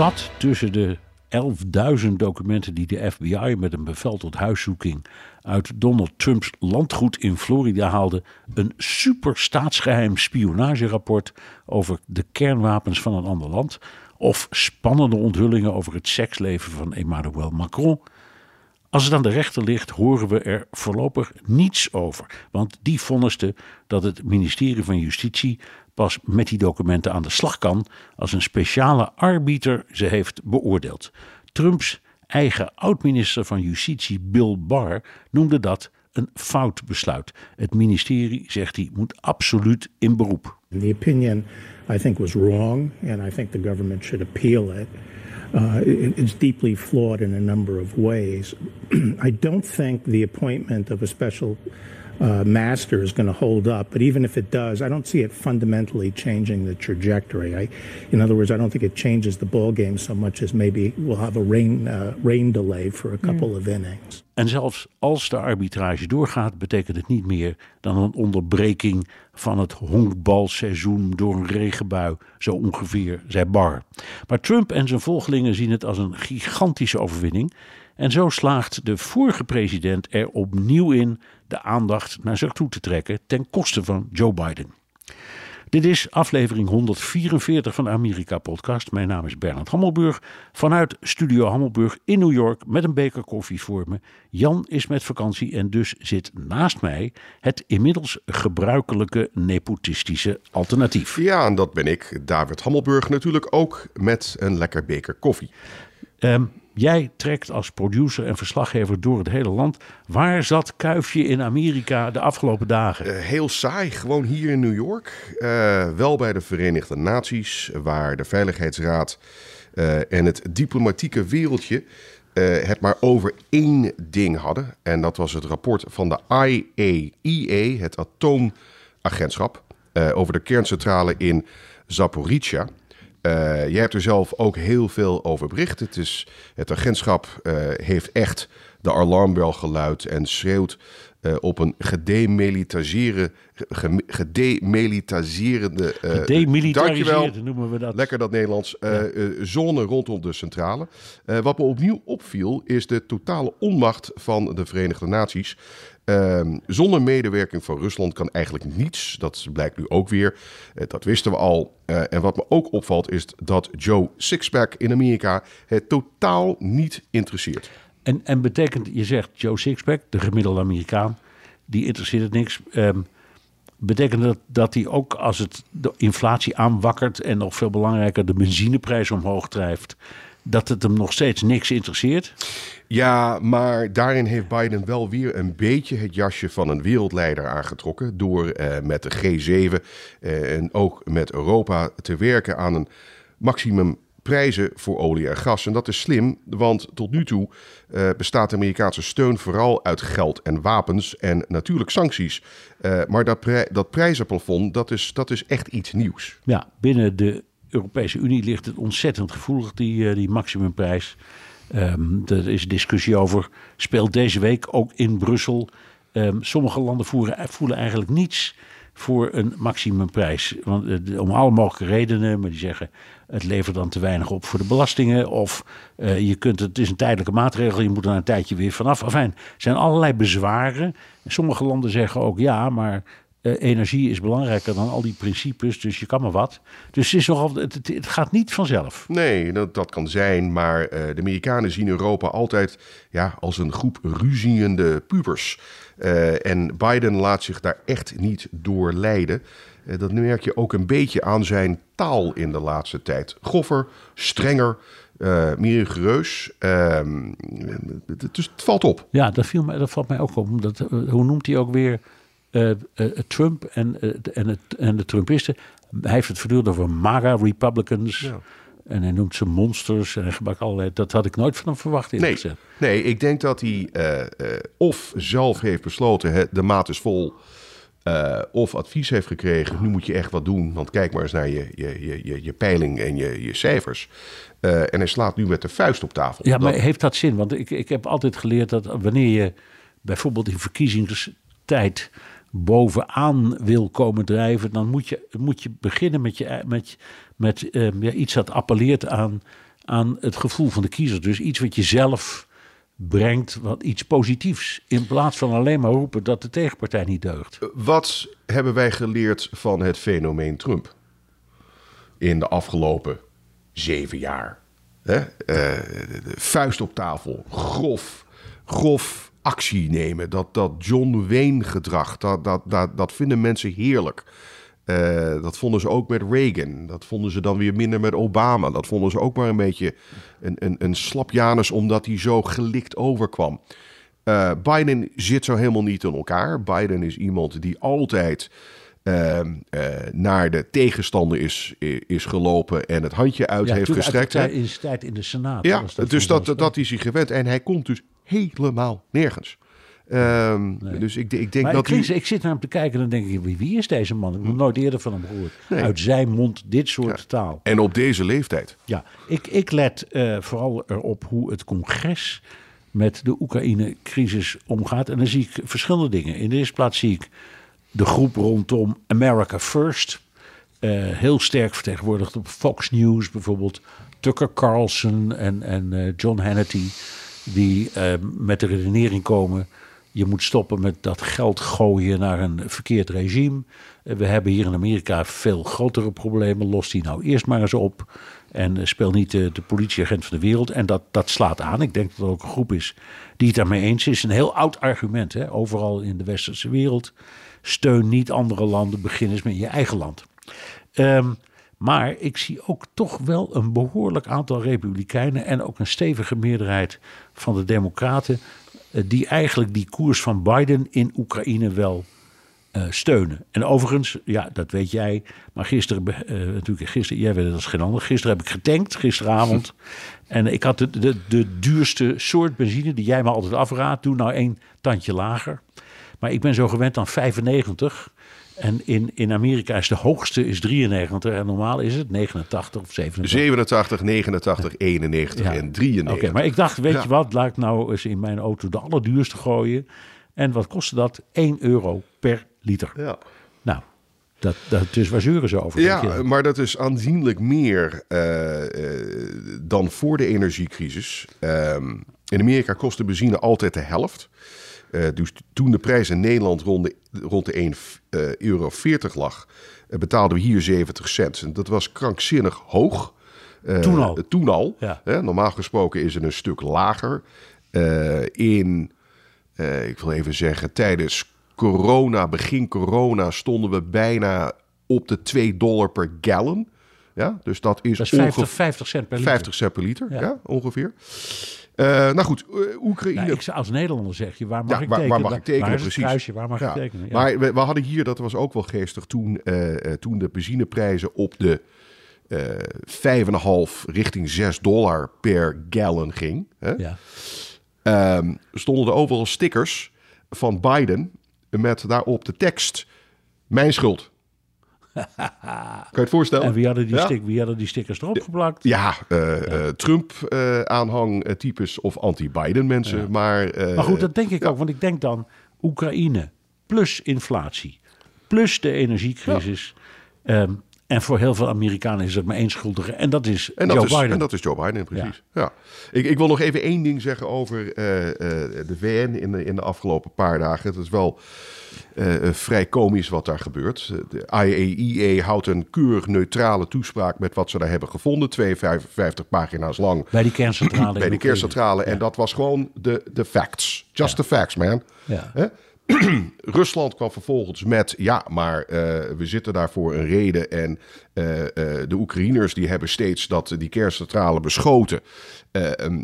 Zat tussen de 11.000 documenten die de FBI met een bevel tot huiszoeking uit Donald Trumps landgoed in Florida haalde, een super staatsgeheim spionagerapport over de kernwapens van een ander land, of spannende onthullingen over het seksleven van Emmanuel Macron. Als het aan de rechter ligt, horen we er voorlopig niets over. Want die vonniste dat het ministerie van Justitie pas met die documenten aan de slag kan als een speciale arbiter ze heeft beoordeeld. Trumps eigen oud-minister van Justitie Bill Barr noemde dat een fout besluit. Het ministerie, zegt hij, moet absoluut in beroep. The opinion, I think, was wrong, and I think the government should appeal it. Uh, it- it's deeply flawed in a number of ways. I don't think the appointment of a special uh, master is going to hold up, but even if it does, I don't see it fundamentally changing the trajectory. I, in other words, I don't think it changes the ball game so much as maybe we'll have a rain uh, rain delay for a couple of innings. En zelfs als de arbitrage doorgaat, betekent het niet meer dan een onderbreking van het honkbalseizoen door een regenbui, zo ongeveer, zei Barr. Maar Trump en zijn volgelingen zien het als een gigantische overwinning. En zo slaagt de vorige president er opnieuw in de aandacht naar zich toe te trekken ten koste van Joe Biden. Dit is aflevering 144 van de Amerika Podcast. Mijn naam is Bernard Hammelburg vanuit Studio Hammelburg in New York met een beker koffie voor me. Jan is met vakantie en dus zit naast mij het inmiddels gebruikelijke nepotistische alternatief. Ja, en dat ben ik, David Hammelburg, natuurlijk ook met een lekker beker koffie. Ehm, jij trekt als producer en verslaggever door het hele land. Waar zat Kuifje in Amerika de afgelopen dagen? Eh, heel saai, gewoon hier in New York. Eh, wel bij de Verenigde Naties, waar de Veiligheidsraad eh, en het diplomatieke wereldje het maar over één ding hadden. En dat was het rapport van de IAEA, het atoomagentschap, over de kerncentrale in Zaporizhia. Eh, jij hebt er zelf ook heel veel over bericht. Het, is, het agentschap eh, heeft echt de alarmbel geluid en schreeuwt eh, op een gedemilitariseren, ge- gedemilitariserende... eh, dankjewel. Demilitariseerd noemen we dat. Lekker dat Nederlands. eh, zone rondom de centrale. Wat me opnieuw opviel is de totale onmacht van de Verenigde Naties. Ehm, zonder medewerking van Rusland kan eigenlijk niets. Dat blijkt nu ook weer. Eh, dat wisten we al. Eh, en wat me ook opvalt is dat Joe Sixpack in Amerika het totaal niet interesseert. En, en betekent, je zegt Joe Sixpack, de gemiddelde Amerikaan, die interesseert het niks. Ehm, betekent dat dat hij ook als het de inflatie aanwakkert en nog veel belangrijker de benzineprijs omhoog drijft, dat het hem nog steeds niks interesseert? Ja, maar daarin heeft Biden wel weer een beetje het jasje van een wereldleider aangetrokken. Door eh, met de G7 eh, en ook met Europa te werken aan een maximum prijzen voor olie en gas. En dat is slim, want tot nu toe eh, bestaat de Amerikaanse steun vooral uit geld en wapens en natuurlijk sancties. Eh, maar dat, dat prijzenplafond, dat is, dat is echt iets nieuws. Ja, binnen de Europese Unie ligt het ontzettend gevoelig, die, eh, die maximumprijs. Ehm, er is discussie over, speelt deze week ook in Brussel. Ehm, sommige landen voeren, voelen eigenlijk niets voor een maximumprijs. Want, eh, om alle mogelijke redenen, maar die zeggen het levert dan te weinig op voor de belastingen. Of eh, je kunt, het is een tijdelijke maatregel, je moet er een tijdje weer vanaf. Enfin, er zijn allerlei bezwaren. Sommige landen zeggen ook ja, maar eh, energie is belangrijker dan al die principes, dus je kan maar wat. Dus het, is nogal, het, het, het gaat niet vanzelf. Nee, dat, dat kan zijn, maar eh, de Amerikanen zien Europa altijd ja, als een groep ruziende pubers. Eh, en Biden laat zich daar echt niet door leiden. Dat merk je ook een beetje aan zijn taal in de laatste tijd. Goffer, strenger, meer rigoureus. Ehm, het, dus het valt op. Ja, dat, viel mij, dat valt mij ook op. Omdat, hoe noemt hij ook weer eh, Trump en, eh, en, het, en de Trumpisten? Hij heeft het voortdurend over MAGA Republicans. Ja. En hij noemt ze monsters. En hij gebruikt allerlei. Dat had ik nooit van hem verwacht. eerlijk Nee, nee, ik denk dat hij of zelf heeft besloten, hè, de maat is vol, of advies heeft gekregen, nu moet je echt wat doen, want kijk maar eens naar je, je, je, je, je peiling en je, je cijfers. En hij slaat nu met de vuist op tafel. Ja, maar Dat- heeft dat zin? Want ik, ik heb altijd geleerd dat wanneer je bijvoorbeeld in verkiezingstijd bovenaan wil komen drijven, dan moet je, moet je beginnen met, je, met, met ehm, iets dat appelleert aan, aan het gevoel van de kiezer. Dus iets wat je zelf brengt, wat iets positiefs. In plaats van alleen maar roepen dat de tegenpartij niet deugt. Wat hebben wij geleerd van het fenomeen Trump in de afgelopen zeven jaar? Hè? Eh, vuist op tafel, grof, grof actie nemen. Dat, dat John Wayne gedrag, dat, dat, dat, dat vinden mensen heerlijk. Eh, dat vonden ze ook met Reagan. Dat vonden ze dan weer minder met Obama. Dat vonden ze ook maar een beetje een, een, een slapjanus omdat hij zo gelikt overkwam. Eh, Biden zit zo helemaal niet in elkaar. Biden is iemand die altijd ehm, eh, naar de tegenstander is, is gelopen en het handje uit heeft toen uit de gestrekt. in zijn tijd in de Senaat. Ja, dus dat, vanzelfsprekend. dat is hij gewend. En hij komt dus helemaal nergens. Ehm, Dus ik, ik denk Maar dat ik, ik zit naar hem te kijken en dan denk ik, wie, is deze man? Ik heb nog nooit eerder van hem gehoord. Nee. Uit zijn mond dit soort taal. En op deze leeftijd. Ja, ik, ik let eh, vooral erop hoe het congres met de Oekraïne-crisis omgaat. En dan zie ik verschillende dingen. In de eerste plaats zie ik de groep rondom America First. eh, heel sterk vertegenwoordigd op Fox News bijvoorbeeld. Tucker Carlson en, en eh, John Hannity. Die eh, met de redenering komen. Je moet stoppen met dat geld gooien naar een verkeerd regime. Eh, We hebben hier in Amerika veel grotere problemen. Los die nou eerst maar eens op. En eh, speel niet de, de politieagent van de wereld. En dat, dat slaat aan. Ik denk dat er ook een groep is die het daarmee eens is. Een heel oud argument. Hè? Overal in de westerse wereld. Steun niet andere landen. Begin eens met je eigen land. Ehm, maar ik zie ook toch wel een behoorlijk aantal republikeinen en ook een stevige meerderheid van de democraten eh, die eigenlijk die koers van Biden in Oekraïne wel eh, steunen. En overigens, ja, dat weet jij, maar gisteren, eh, natuurlijk gisteren, jij weet het als geen ander, gisteren heb ik getankt, gisteravond. En ik had de, de, de duurste soort benzine die jij me altijd afraadt, doe nou één tandje lager. Maar ik ben zo gewend aan 95. En in, in Amerika is de hoogste is 93 en normaal is het 89 of 87. 87, 89, 91 Ja. en 93. Oké, maar ik dacht, weet Ja. je wat, laat ik nou eens in mijn auto de allerduurste gooien. En wat kostte dat? 1 euro per liter. Ja. Nou, dat, dat, dus waar zeuren ze over? Ja, maar dat is aanzienlijk meer eh, eh, dan voor de energiecrisis. Ehm, in Amerika kostte benzine altijd de helft. Eh, dus toen de prijs in Nederland rond de, rond de 1 eh, euro 40 lag, eh, betaalden we hier 70 cent. En dat was krankzinnig hoog. Eh, Toen al. Toen al. Ja. Hè, normaal gesproken is het een stuk lager. In, ik wil even zeggen, tijdens corona, begin corona, stonden we bijna op de 2 dollar per gallon. Ja, dus dat is, dat is 50, ongeveer 50 cent per liter. 50 cent per liter, ja, Ja. ongeveer. Eh, nou goed, eh, Oekraïne. Nou, ik, als Nederlander zeg je, waar mag Ja, ik waar, tekenen? waar mag ik tekenen, Waar is het precies. kruisje, waar mag Ja. ik tekenen? Ja. Maar we, we hadden hier, dat was ook wel geestig, toen, eh, toen de benzineprijzen op de eh 5,5 richting 6 dollar per gallon ging. Hè? ja. Ehm, stonden er overal stickers van Biden met daarop de tekst: Mijn schuld. Kan je het voorstellen? En wie hadden, die Ja. stick, wie hadden die stickers erop geplakt? Ja, eh, eh, Trump-aanhang-types of anti-Biden mensen. Maar, eh, Maar goed, dat denk ik ook. Want ik denk dan Oekraïne plus inflatie plus de energiecrisis. Ehm, en voor heel veel Amerikanen is er maar één schuldige. En dat is En dat, Joe is, Biden. en dat is Joe Biden, precies. Ja. Ik, ik wil nog even één ding zeggen over eh, eh, de VN in de, in de afgelopen paar dagen. Het is wel eh, vrij komisch wat daar gebeurt. De IAEA houdt een keurig neutrale toespraak met wat ze daar hebben gevonden. 52 pagina's lang. Bij die kerncentrale. Bij Oekraïne. kerncentrale. En dat was gewoon de, de facts. Just the facts, man. Ja. Rusland kwam vervolgens met, ja, maar eh, we zitten daar voor een reden. En eh, eh, de Oekraïners die hebben steeds dat, die kerncentrale beschoten.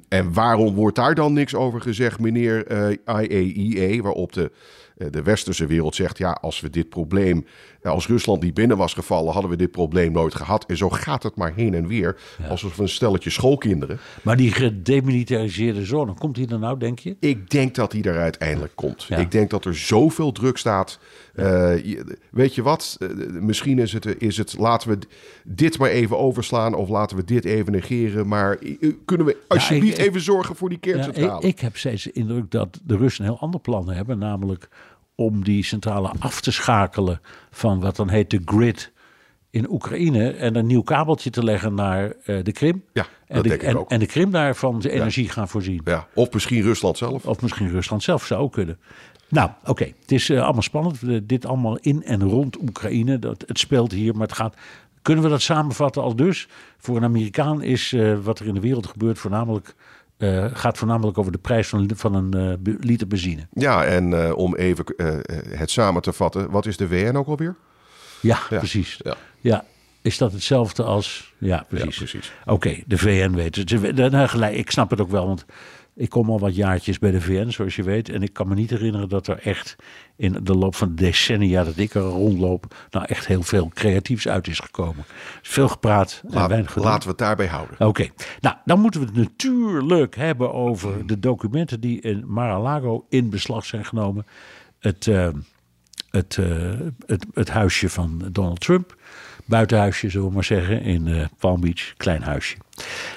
En, waarom wordt daar dan niks over gezegd, meneer IAEA? Waarop de, de westerse wereld zegt, ja, als we dit probleem, als Rusland niet binnen was gevallen, hadden we dit probleem nooit gehad. En zo gaat het maar heen en weer, alsof een stelletje schoolkinderen. Maar die gedemilitariseerde zone, komt die er nou, denk je? Ik denk dat hij er uiteindelijk komt. Ja. Ik denk dat er zoveel druk staat. Eh, weet je wat? Eh, misschien is het, is het, laten we dit maar even overslaan of laten we dit even negeren. Maar kunnen we alsjeblieft ik- even zorgen voor die kerncentrale? ik, ik heb steeds de indruk dat de Russen een heel ander plan hebben. Namelijk om die centrale af te schakelen van wat dan heet de grid in Oekraïne. En een nieuw kabeltje te leggen naar eh, de Krim. Ja, en dat de, denk ik en, ook. En de Krim daarvan de energie gaan voorzien. ja, of misschien Rusland zelf. Of misschien Rusland zelf zou ook kunnen. Nou, oké. Het is eh, allemaal spannend. Dit allemaal in en rond Oekraïne. Dat, het speelt hier, maar het gaat... Kunnen we dat samenvatten al dus? Voor een Amerikaan is eh, wat er in de wereld gebeurt voornamelijk... eh, gaat voornamelijk over de prijs van, van een eh, liter benzine. Ja, en eh, om even het samen te vatten. Wat is de VN ook alweer? Ja, Ja, precies. ja. Ja. Is dat hetzelfde als... Ja, precies. precies. Oké, de VN weet het. Ze- nou, gelijk, Ik snap het ook wel, want ik kom al wat jaartjes bij de VN, zoals je weet. En ik kan me niet herinneren dat er echt in de loop van decennia dat ik er rondloop... nou echt heel veel creatiefs uit is gekomen. Veel gepraat en Laat- weinig gedaan. laten we het daarbij houden. Oké, nou dan moeten we het natuurlijk hebben over de documenten die in Mar-a-Lago in beslag zijn genomen. Het, eh, het, eh, het, het huisje van Donald Trump. Buitenhuisje, zullen we maar zeggen, in eh, Palm Beach. Klein huisje.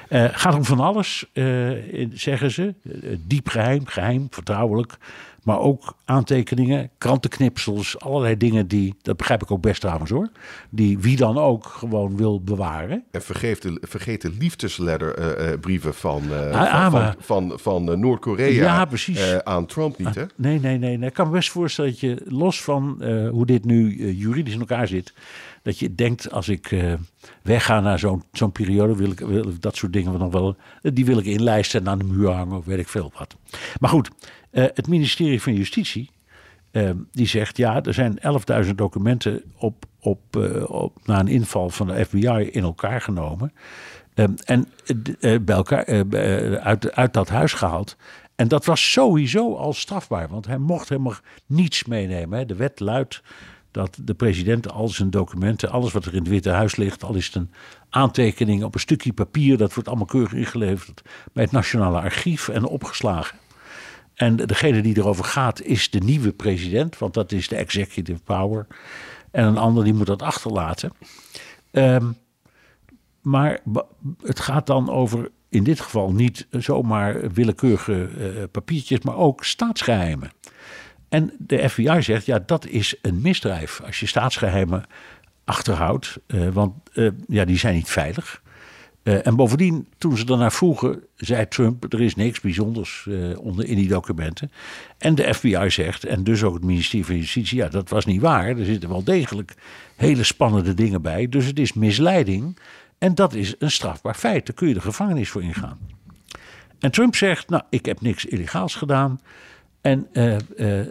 Eh gaat om van alles, eh, zeggen ze. Eh, diep geheim, geheim, vertrouwelijk. Maar ook aantekeningen, krantenknipsels, allerlei dingen die, dat begrijp ik ook best trouwens hoor, die wie dan ook gewoon wil bewaren. En vergeet de, vergeet de liefdesletterbrieven van, eh, Ah, ah, van, van, van, van, eh, Noord-Korea Ja, eh, aan Trump niet, hè? Nee, nee, nee, nee. Ik kan me best voorstellen dat je, los van eh, hoe dit nu eh, juridisch in elkaar zit, dat je denkt, als ik eh, wegga naar zo'n zo'n periode, wil ik, wil dat soort dingen nog wel, eh, die wil ik inlijsten en aan de muur hangen of weet ik veel wat. Maar goed, eh, het ministerie van Justitie, eh, die zegt, ja, er zijn 11.000 documenten op, op, eh, op, na een inval van de FBI in elkaar genomen. Ehm, en bij elkaar, uit, uit dat huis gehaald. En dat was sowieso al strafbaar, want hij mocht helemaal niets meenemen. Hè. De wet luidt dat de president al zijn documenten, alles wat er in het Witte Huis ligt, al is het een aantekening op een stukje papier, dat wordt allemaal keurig ingeleverd bij het Nationale Archief en opgeslagen. En degene die erover gaat is de nieuwe president, want dat is de executive power. En een ander die moet dat achterlaten. Ehm, maar het gaat dan over in dit geval niet zomaar willekeurige eh, papiertjes, maar ook staatsgeheimen. En de FBI zegt, ja, dat is een misdrijf als je staatsgeheimen achterhoudt, eh, want eh, ja, die zijn niet veilig. Eh, en bovendien, toen ze daarnaar vroegen, zei Trump: er is niks bijzonders eh, onder in die documenten. En de FBI zegt, en dus ook het ministerie van Justitie: ja, dat was niet waar. Er zitten wel degelijk hele spannende dingen bij. Dus het is misleiding. En dat is een strafbaar feit. Daar kun je de gevangenis voor ingaan. En Trump zegt: Nou, ik heb niks illegaals gedaan. En eh,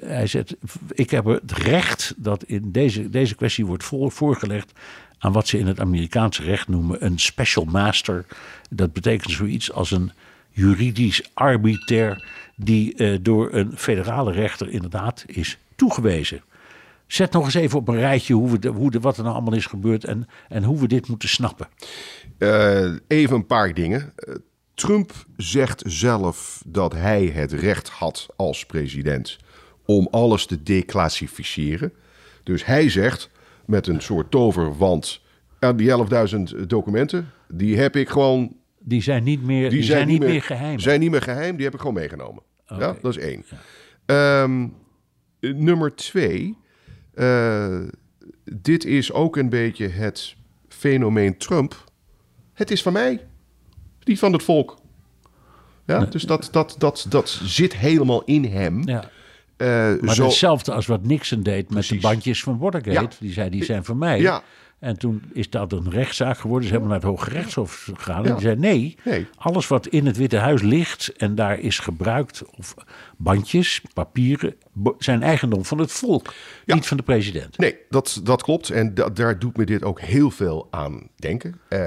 hij zegt: Ik heb het recht dat in deze, deze kwestie wordt voor, voorgelegd aan wat ze in het Amerikaanse recht noemen een special master. Dat betekent zoiets als een juridisch arbiter die eh, door een federale rechter inderdaad is toegewezen. Zet nog eens even op een rijtje hoe we de, hoe de, wat er nou allemaal is gebeurd en, en hoe we dit moeten snappen. Eh, even een paar dingen. Trump zegt zelf dat hij het recht had als president om alles te declassificeren. Dus hij zegt met een soort toverwand, ja, die 11.000 documenten, die heb ik gewoon Die zijn niet meer, die zijn niet meer geheim. Zijn niet meer geheim, die heb ik gewoon meegenomen. Ja, dat is één. Ehm, nummer twee. eh, dit is ook een beetje het fenomeen Trump. Het is van mij, niet van het volk. Ja, dus dat, dat, dat, dat zit helemaal in hem. Ja. Eh, Maar zo, hetzelfde als wat Nixon deed met de bandjes van Watergate. Ja. Die zei, die zijn van mij. Ja. En toen is dat een rechtszaak geworden. Ze hebben naar het Hoge Rechtshof gegaan. En die zei nee, Nee. alles wat in het Witte Huis ligt en daar is gebruikt, of bandjes, papieren, zijn eigendom van het volk, Ja. niet van de president. Nee, dat, dat klopt. En da- daar doet me dit ook heel veel aan denken. Eh,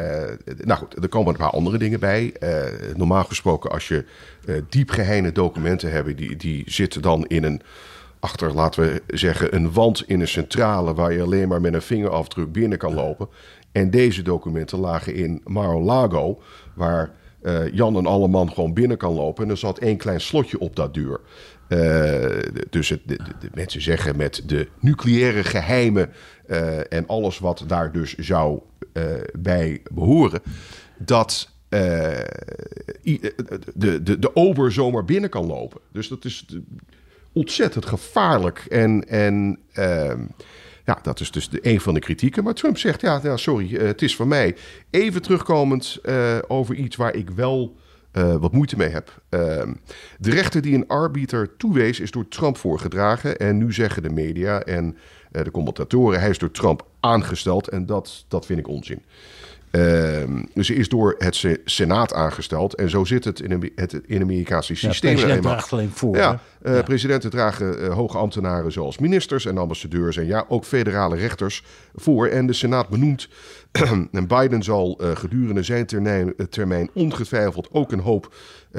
nou goed, er komen een paar andere dingen bij. Eh, normaal gesproken, als je eh diepgeheime documenten hebt, die, die zitten dan in een, achter, laten we zeggen, een wand in een centrale waar je alleen maar met een vingerafdruk binnen kan lopen. En deze documenten lagen in Mar-a-Lago, waar eh, Jan en Alleman gewoon binnen kan lopen. En er zat één klein slotje op dat deur. Eh, dus het, de, mensen zeggen met de nucleaire geheimen eh, en alles wat daar dus zou bij behoren, dat de, de, de ober zomaar binnen kan lopen. Dus dat is ontzettend gevaarlijk. En, en ehm, ja, dat is dus de, een van de kritieken. Maar Trump zegt, ja, nou, sorry, eh, het is van mij. Even terugkomend eh, over iets waar ik wel eh, wat moeite mee heb. Ehm, de rechter die een arbiter toewees is door Trump voorgedragen. En nu zeggen de media en de commentatoren, hij is door Trump aangesteld. En dat, dat vind ik onzin. Ehm, dus hij is door het Se- Senaat aangesteld. En zo zit het in, het in Amerikaanse Ja, systeem. president eenmaal. draagt alleen voor. Ja, eh, presidenten dragen eh, hoge ambtenaren zoals ministers en ambassadeurs en ja, ook federale rechters voor. En de Senaat benoemt. en Biden zal eh, gedurende zijn termijn, termijn ongetwijfeld ook een hoop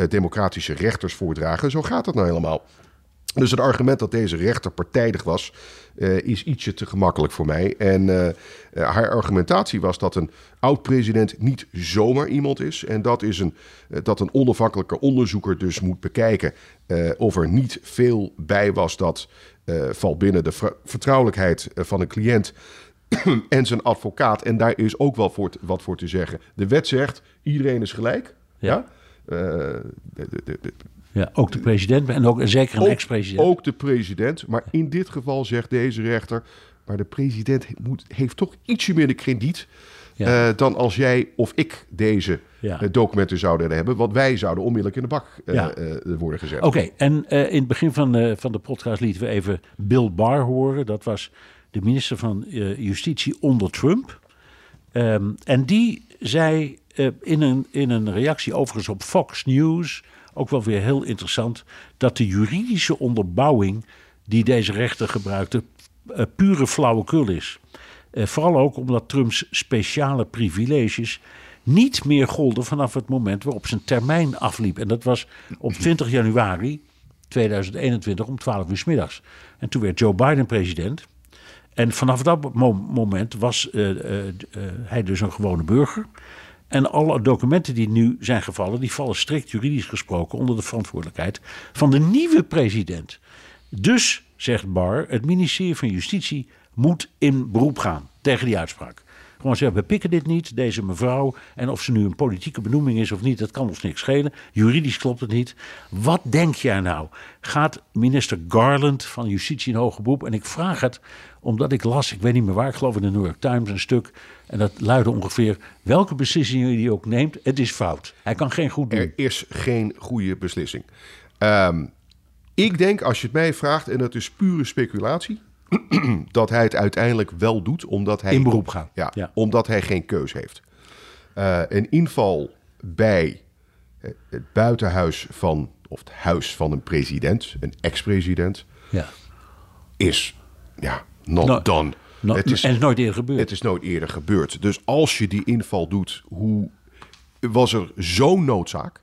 democratische rechters voordragen. Zo gaat het nou helemaal. Dus het argument dat deze rechter partijdig was, eh, is ietsje te gemakkelijk voor mij. En eh, eh, haar argumentatie was dat een oud-president niet zomaar iemand is. En dat, is een, dat een onafhankelijke onderzoeker dus moet bekijken of er niet veel bij was dat valt binnen de ver- vertrouwelijkheid van een cliënt en zijn advocaat. En daar is ook wel voor wat voor te zeggen. De wet zegt, iedereen is gelijk. Ja. De- de- de- Ja, ook de president en ook en zeker een ex-president. ook de president. Maar in dit geval zegt deze rechter... maar de president moet, heeft toch ietsje meer de krediet... Ja. eh, dan als jij of ik deze Ja. eh, documenten zouden hebben. Want wij zouden onmiddellijk in de bak eh, Ja. eh, worden gezet. Oké, en eh, in het begin van, eh, van de podcast lieten we even Bill Barr horen. Dat was de minister van eh, Justitie onder Trump. Ehm, en die zei eh, in, een, in een reactie overigens op Fox News, ook wel weer heel interessant, dat de juridische onderbouwing die deze rechter gebruikte eh, pure flauwekul is. Eh, vooral ook omdat Trumps speciale privileges niet meer golden vanaf het moment waarop zijn termijn afliep. En dat was op 20 januari 2021 om 12 uur 's middags. En toen werd Joe Biden president. En vanaf dat mo- moment was eh, hij dus een gewone burger. En alle documenten die nu zijn gevallen, die vallen strikt juridisch gesproken onder de verantwoordelijkheid van de nieuwe president. Dus, zegt Barr, het ministerie van Justitie moet in beroep gaan tegen die uitspraak. Gewoon zeggen, we pikken dit niet, deze mevrouw. En of ze nu een politieke benoeming is of niet, dat kan ons niks schelen. Juridisch klopt het niet. Wat denk jij nou? Gaat minister Garland van Justitie in hoger beroep? En ik vraag het omdat ik las, ik weet niet meer waar, ik geloof in de New York Times een stuk. En dat luidde ongeveer, welke beslissingen hij ook neemt, het is fout. Hij kan geen goed doen. Er is geen goede beslissing. Ehm, ik denk, als je het mij vraagt, en dat is pure speculatie... dat hij het uiteindelijk wel doet, omdat hij... In beroep gaat. Ja, Ja. omdat hij geen keus heeft. Eh, een inval bij eh, het buitenhuis van... of het huis van een president, een ex-president... Ja. is, ja, not No- done. Het is, en het is nooit eerder gebeurd. het is nooit eerder gebeurd. Dus als je die inval doet, hoe was er zo'n noodzaak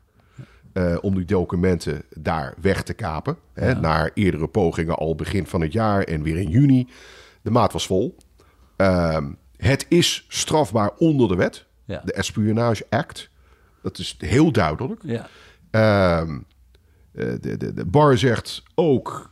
eh, om die documenten daar weg te kapen? Hè, Naar eerdere pogingen al begin van het jaar en weer in juni. De maat was vol. Ehm, het is strafbaar onder de wet, Ja. de Espionage Act. Dat is heel duidelijk. ja. Ehm, eh, de, de, de bar zegt ook.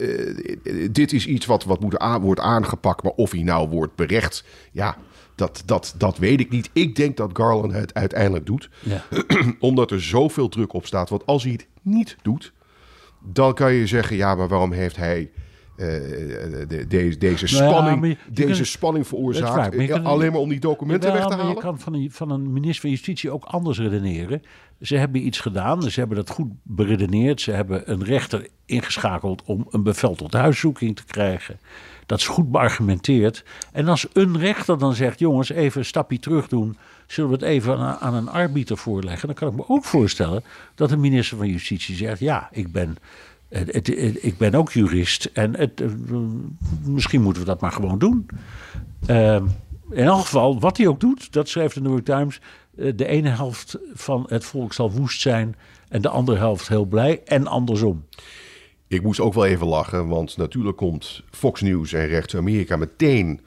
Eh, dit is iets wat, wat moet wordt aangepakt, maar of hij nou wordt berecht, ja, dat, dat, dat weet ik niet. Ik denk dat Garland het uiteindelijk doet, Ja. omdat er zoveel druk op staat. Want als hij het niet doet, dan kan je zeggen, ja, maar waarom heeft hij de, deze, deze Nou ja, spanning, deze spanning veroorzaakt. waar, maar je kan- alleen maar om die documenten weg te halen. je kan van een, van een minister van Justitie ook anders redeneren. Ze hebben iets gedaan, ze hebben dat goed beredeneerd. Ze hebben een rechter ingeschakeld om een bevel tot huiszoeking te krijgen. Dat is goed beargumenteerd. En als een rechter dan zegt: jongens, even een stapje terug doen. Zullen we het even aan, aan een arbiter voorleggen? Dan kan ik me ook voorstellen dat een minister van Justitie zegt: ja, ik ben. Ik ben ook jurist en eh, misschien moeten we dat maar gewoon doen. Ehm, in elk geval, wat hij ook doet, dat schrijft de New York Times. eh, de ene helft van het volk zal woest zijn en de andere helft heel blij en andersom. Ik moest ook wel even lachen, want natuurlijk komt Fox News en rechts Amerika meteen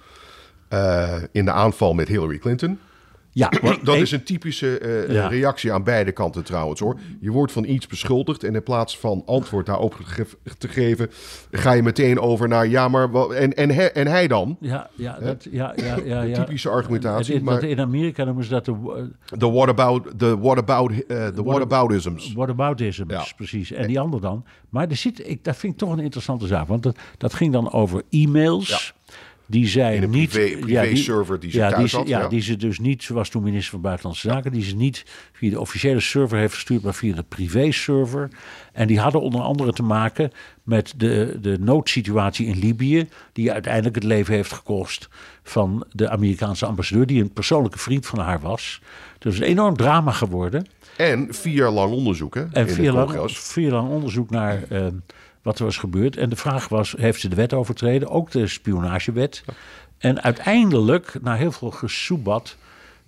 eh, in de aanval met Hillary Clinton. Ja, Dat is een typische eh, Ja. reactie aan beide kanten trouwens hoor. Je wordt van iets beschuldigd en in plaats van antwoord daarop ge- te geven, ga je meteen over naar ja, maar wat, en, en, he- en hij dan? Ja, ja, dat, ja, ja, ja, ja. Typische argumentatie, dat maar- in Amerika noemen ze dat de eh, De what about, de what about, eh, de whataboutisms. whataboutisms, Ja. precies. En die ander dan. Maar er zit, ik, dat vind ik toch een interessante zaak. Want dat, dat ging dan over e-mails. Die zij In een niet. privé- die ze ja, thuis die ze, had, ja, ja. die ze dus niet, zoals toen minister van Buitenlandse Zaken, die ze niet via de officiële server heeft verstuurd, maar via de privé-server. En die hadden onder andere te maken met de, de noodsituatie in Libië, die uiteindelijk het leven heeft gekost van de Amerikaanse ambassadeur, die een persoonlijke vriend van haar was. Dus een enorm drama geworden. En vier jaar lang onderzoek hè, En vier lang, vier lang onderzoek naar eh, wat er was gebeurd. En de vraag was, heeft ze de wet overtreden? Ook de spionagewet. En uiteindelijk, na heel veel gesoebat...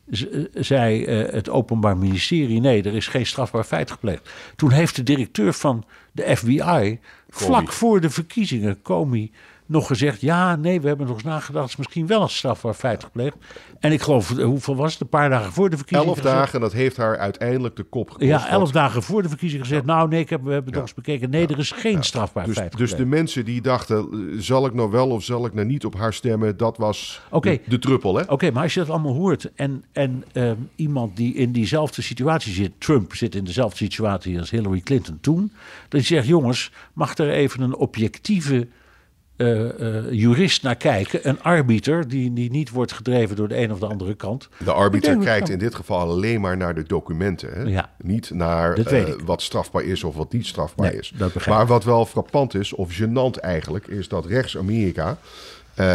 eh, zei eh, het Openbaar Ministerie... nee, er is geen strafbaar feit gepleegd. Toen heeft de directeur van de FBI... vlak voor de verkiezingen, Comey... nog gezegd, ja, nee, we hebben nog eens nagedacht... het is misschien wel een strafbaar feit gepleegd. En ik geloof, eh, hoeveel was het? Een paar dagen voor de verkiezingen Elf gezegd. dagen, dat heeft haar uiteindelijk de kop gekost. Ja, elf dagen voor de verkiezing gezegd... nou nee, ik heb, we hebben nog eens bekeken. Nee, er is geen strafbaar Dus, feit dus de mensen die dachten, eh, zal ik nou wel of zal ik nou niet op haar stemmen, dat was de druppel, hè? Oké, maar als je dat allemaal hoort... en, en ehm, iemand die in diezelfde situatie zit... Trump zit in dezelfde situatie als Hillary Clinton toen... dan zegt, jongens, mag er even een objectieve... eh, eh, jurist naar kijken, een arbiter die, die niet wordt gedreven door de een of de andere kant. De arbiter kijkt in dit geval alleen maar naar de documenten. Hè? Ja. Niet naar eh, wat strafbaar is of wat niet strafbaar Nee, is. dat begrijp maar wat wel frappant is, of gênant eigenlijk, is dat rechts-Amerika... eh,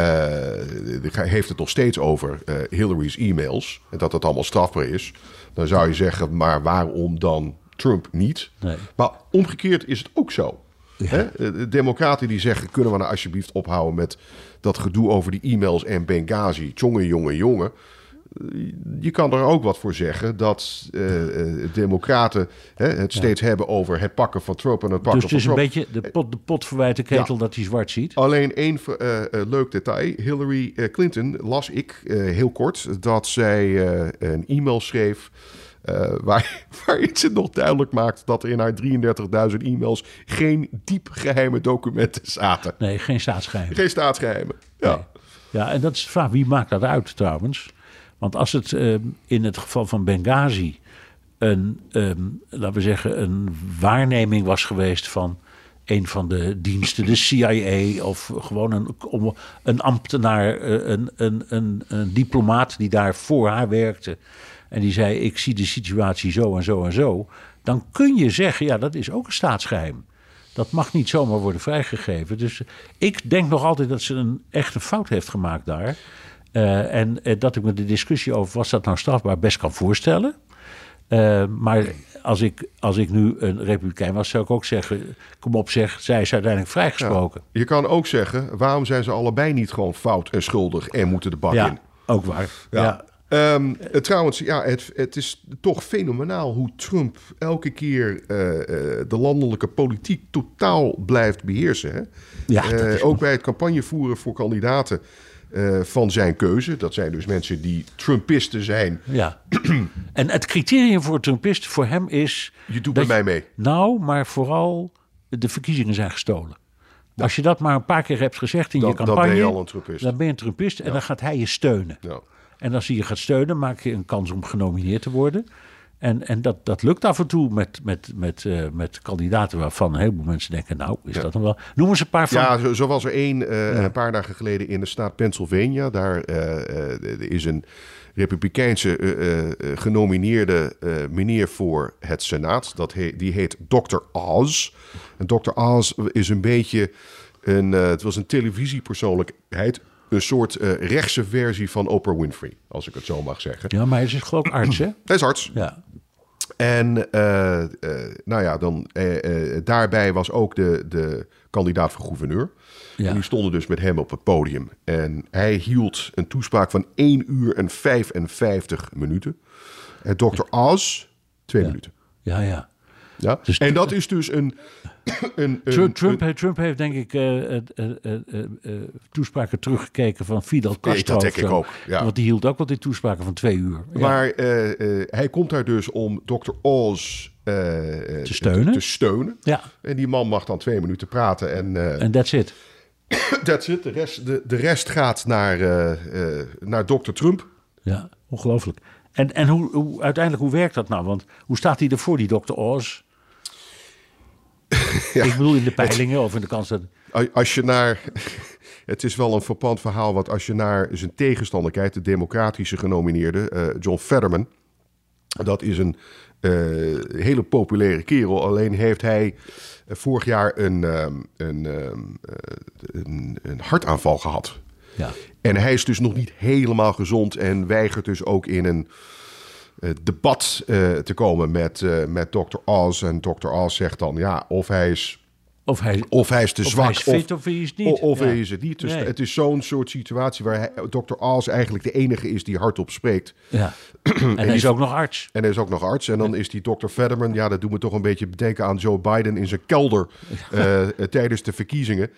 heeft het nog steeds over eh, Hillary's e-mails. En dat dat allemaal strafbaar is. Dan zou je zeggen, maar waarom dan Trump niet? Nee. Maar omgekeerd is het ook zo. Hè? Eh, De democraten die zeggen, kunnen we nou alsjeblieft ophouden met dat gedoe over die e-mails en Benghazi. Jongen, jongen, jongen. Eh, Je kan er ook wat voor zeggen dat eh, democraten hè, het steeds hebben over het pakken van Trump en het pakken Dus het is van een Trump. beetje de pot, de pot verwijt de ketel Ja. dat hij zwart ziet. Alleen één leuk detail. Hillary Clinton las ik heel kort dat zij een e-mail schreef. Eh, waar, waarin ze nog duidelijk maakt dat er in haar 33.000 e-mails geen diep geheime documenten zaten. Nee, geen staatsgeheim. Geen staatsgeheimen. Ja. Nee. Ja, en dat is de vraag, wie maakt dat uit trouwens? Want als het eh, in het geval van Benghazi een, ehm, laten we zeggen, een waarneming was geweest van een van de diensten, de CIA of gewoon een, een ambtenaar, eh, een, een, een, een diplomaat die daar voor haar werkte. En die zei: Ik zie de situatie zo en zo en zo. Dan kun je zeggen: Ja, dat is ook een staatsgeheim. Dat mag niet zomaar worden vrijgegeven. Dus ik denk nog altijd dat ze een echte fout heeft gemaakt daar. Eh, en eh, dat ik me de discussie over was dat nou strafbaar best kan voorstellen. Eh, maar als ik, als ik nu een republikein was, zou ik ook zeggen: kom op, zeg, zij is uiteindelijk vrijgesproken. Je kan ook zeggen, waarom zijn ze allebei niet gewoon fout en schuldig en moeten de bak Ja, in? ook waar. Ja. Ja. Ehm, eh, trouwens, ja, het, het is toch fenomenaal hoe Trump elke keer eh, eh, de landelijke politiek totaal blijft beheersen. Hè? Ja, ook bij het campagnevoeren voor kandidaten van zijn keuze. Dat zijn dus mensen die Trumpisten zijn. Ja. en het criterium voor Trumpist voor hem is. Je doet bij mij mee. Nou, maar vooral de verkiezingen zijn gestolen. Als je dat maar een paar keer hebt gezegd in Dan- je dan campagne. ben je al een Trumpist. Dan ben je een Trumpist en dan gaat hij je steunen. Ja. En als hij je gaat steunen, maak je een kans om genomineerd te worden. En, en dat, dat lukt af en toe met, met, met, eh, met kandidaten waarvan een heleboel mensen denken... nou, is dat dan wel... Noem eens een paar van... Ja, zo, zo was er één eh, een paar dagen geleden in de staat Pennsylvania. Daar eh, is een republikeinse genomineerde meneer voor het Senaat. Dat he- die heet Dr. Oz. En Dr. Oz is een beetje een... het was een televisiepersoonlijkheid. Een soort eh, rechtse versie van Oprah Winfrey, als ik het zo mag zeggen. Ja, maar hij is geloof ik arts, hè? Hij is arts. Ja. En eh, eh, nou ja, dan, daarbij was ook de, de kandidaat voor gouverneur. Ja. En die stonden dus met hem op het podium. En hij hield een toespraak van 1 uur en 55 minuten. En Dr. Oz, 2 minuten. Ja, ja. Ja? Dus- en dat is dus een... een, een, Trump, Trump, een- heeft- Trump heeft denk ik eh, eh, eh, toespraken teruggekeken van Fidel Castro. dat denk ik ook, ja. Want die hield ook wel die toespraken van twee uur. Ja. Maar hij komt daar dus om Dr. Oz Te steunen? Te, steunen. Ja. En die man mag dan twee minuten praten. En En that's it. that's it. De rest, de, de rest gaat naar, naar Dr. Trump. Ja, ongelooflijk. En, en hoe, hoe, uiteindelijk, hoe werkt dat nou? Want hoe staat hij ervoor, die Dr. Oz? Ik bedoel in de peilingen of in de kans dat... Als je naar. Het is wel een verpand verhaal, want als je naar zijn tegenstander kijkt, de democratische genomineerde, eh, John Fetterman. Dat is een eh, hele populaire kerel. Alleen heeft hij eh, vorig jaar een, ehm, een, ehm, eh, een, een hartaanval gehad. Ja. En hij is dus nog niet helemaal gezond en weigert dus ook in een debat eh, te komen met, eh, met Dr. Oz. En Dr. Oz zegt dan ja, of hij is Of hij, of hij is te Of zwak. hij is fit of hij is niet. Of, of Ja. hij is het niet. Dus Nee. het is zo'n soort situatie waar hij, Dr. Eigenlijk de enige is die hardop spreekt. ja. En hij is ook nog arts. En hij is ook nog arts. En dan is die Dr. Fetterman, ja, dat doet me toch een beetje bedenken aan Joe Biden in zijn kelder eh, eh, tijdens de verkiezingen.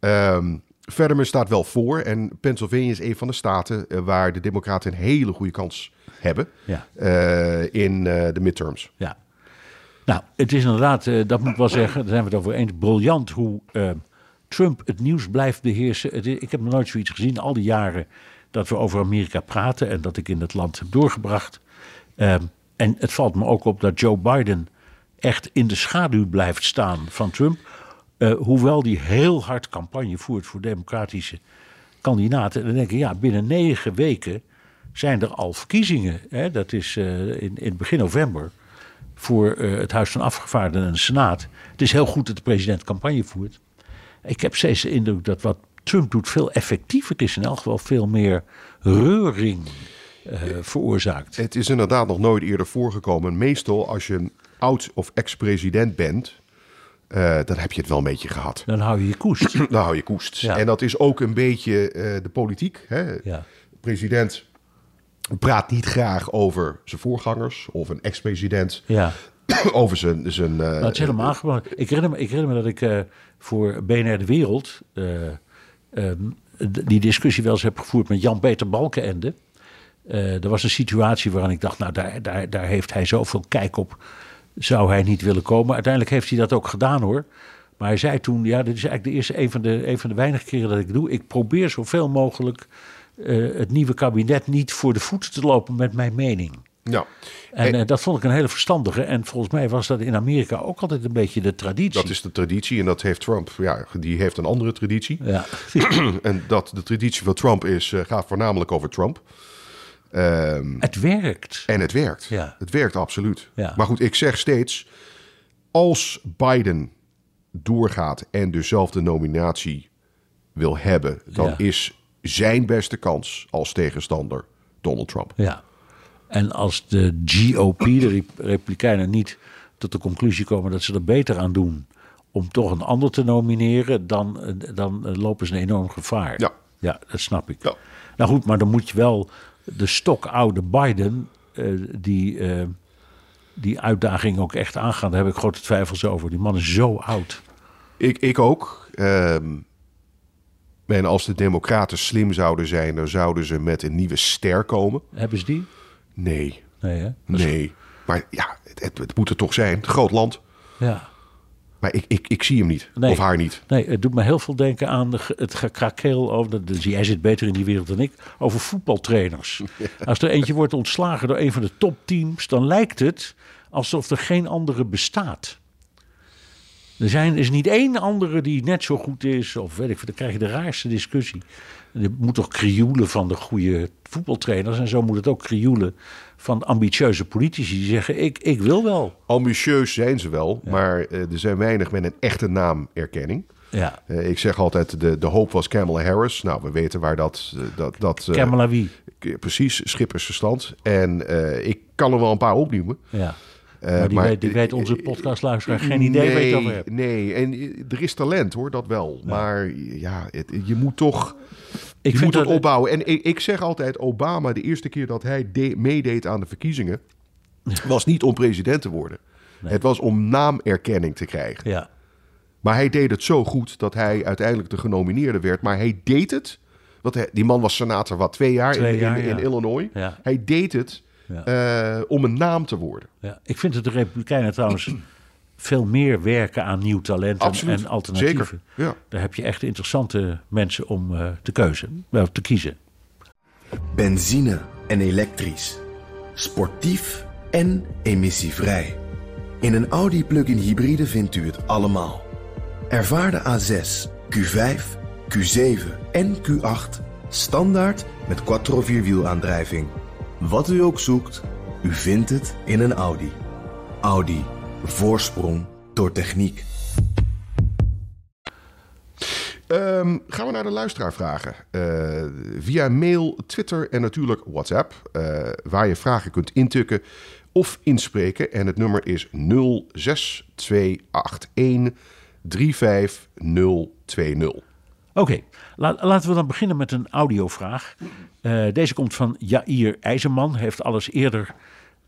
Ehm Fetterman staat wel voor. En Pennsylvania is een van de staten eh, waar de Democraten een hele goede kans hebben Ja. eh, in eh, de midterms. Ja. Nou, het is inderdaad, dat moet ik wel zeggen, daar zijn we het over eens, briljant hoe Trump het nieuws blijft beheersen. Het is- ik heb nog nooit zoiets gezien, al die jaren dat we over Amerika praten en dat ik in het land heb doorgebracht. Ehm, en het valt me ook op dat Joe Biden echt in de schaduw blijft staan van Trump. Eh, hoewel die heel hard campagne voert voor democratische kandidaten. En dan denk ik, ja, binnen negen weken zijn er al verkiezingen. Hè? Dat is eh, in, in begin november voor eh, het Huis van Afgevaardigden en de Senaat. Het is heel goed dat de president campagne voert. Ik heb steeds de indruk dat wat Trump doet veel effectiever is. In elk geval veel meer reuring veroorzaakt. Het is inderdaad nog nooit eerder voorgekomen. Meestal als je een oud of ex-president bent, eh, dan heb je het wel een beetje gehad. Dan hou je je koest. Dan hou je koest. Ja. En dat is ook een beetje eh, de politiek. Hè? Ja. De president praat niet graag over zijn voorgangers of een ex-president Ja. over zijn... zijn eh, Nou, het is helemaal gewoon. Ik herinner me, ik herinner me dat ik voor BNR De Wereld eh, ehm, die discussie wel eens heb gevoerd met Jan-Peter Balkenende. Er was een situatie waarin ik dacht, nou daar, daar, daar heeft hij zoveel kijk op. Zou hij niet willen komen? Uiteindelijk heeft hij dat ook gedaan hoor. Maar hij zei toen, ja, dit is eigenlijk de eerste, een van de, een van de weinige keren dat ik doe. Ik probeer zoveel mogelijk eh, het nieuwe kabinet niet voor de voeten te lopen met mijn mening. ja. En eh, dat vond ik een hele verstandige. En volgens mij was dat in Amerika ook altijd een beetje de traditie. Dat is de traditie en dat heeft Trump. Ja, die heeft een andere traditie. Ja, En dat de traditie van Trump is, eh, gaat voornamelijk over Trump. Ehm, het werkt. En het werkt. Ja. Het werkt absoluut. Ja. Maar goed, ik zeg steeds: als Biden doorgaat en dezelfde nominatie wil hebben, dan Ja. is zijn beste kans als tegenstander Donald Trump. Ja. En als de GOP, de Rep- Republikeinen, niet tot de conclusie komen dat ze er beter aan doen om toch een ander te nomineren, dan, eh, dan eh, lopen ze een enorm gevaar. Ja. ja dat snap ik. Ja. Nou goed, maar dan moet je wel de stokoude Biden, eh, die, eh, die uitdaging ook echt aangaan. Daar heb ik grote twijfels over. Die man is zo oud. Ik, ik ook. Ehm, en als de Democraten slim zouden zijn, dan zouden ze met een nieuwe ster komen. Hebben ze die? Nee, Nee, hè? nee. Maar ja, het, het, het moet er toch zijn. Het groot land. Ja. Maar ik, ik, ik zie hem niet. Nee. Of haar niet. Nee, het doet me heel veel denken aan de, het gekrakeel over. de- Dus jij zit beter in die wereld dan ik. Over voetbaltrainers. Als er eentje wordt ontslagen door een van de topteams, dan lijkt het alsof er geen andere bestaat. Er zijn, is niet één andere die net zo goed is, of weet ik veel, dan krijg je de raarste discussie. Je moet toch krioelen van de goede voetbaltrainers. En zo moet het ook krioelen van ambitieuze politici die zeggen: Ik, ik wil wel. Ambitieus zijn ze wel, maar eh, er zijn weinig met een echte naamerkenning. Ja, Eh, ik zeg altijd, de, de hoop was Kamala Harris. Nou, we weten waar dat... eh, dat, dat Kamala wie? Precies, schippersverstand. En ik kan er wel een paar opnoemen. Ja. Eh, maar die, maar- weet, die weet onze podcastluisteraar geen idee over hebt. Nee, en eh, er is talent hoor, dat wel. Maar ja, het- je moet toch... Ik je moet het dat- opbouwen. En ik, ik zeg altijd, Obama, de eerste keer dat hij de- meedeed aan de verkiezingen... was niet om president te worden. Het was om naamerkenning te krijgen. Ja, Maar hij deed het zo goed dat hij uiteindelijk de genomineerde werd. Maar hij deed het. Want die man was senator wat twee jaar, Twee in, jaar, in, in ja. Illinois. Ja. Hij deed het Ja. eh, om een naam te worden. ja. Ik vind dat de Republikeinen trouwens veel meer werken aan nieuw talent en, Absoluut. en alternatieven. Zeker, ja. Daar heb je echt interessante mensen om eh, te, keuze, wel, te kiezen. Benzine en elektrisch. Sportief en emissievrij. In een Audi plug-in hybride vindt u het allemaal. Ervaar de A6, Q5, Q7 en Q8 standaard met quattro vierwielaandrijving. Wat u ook zoekt, u vindt het in een Audi. Audi. Voorsprong door techniek. Ehm, gaan we naar de luisteraarvragen. Eh via mail, Twitter en natuurlijk WhatsApp. eh, waar je vragen kunt intukken of inspreken. En het nummer is 06281 35020. Oké, la- laten we dan beginnen met een audiovraag. Eh, deze komt van Jair IJzerman. Hij heeft alles eerder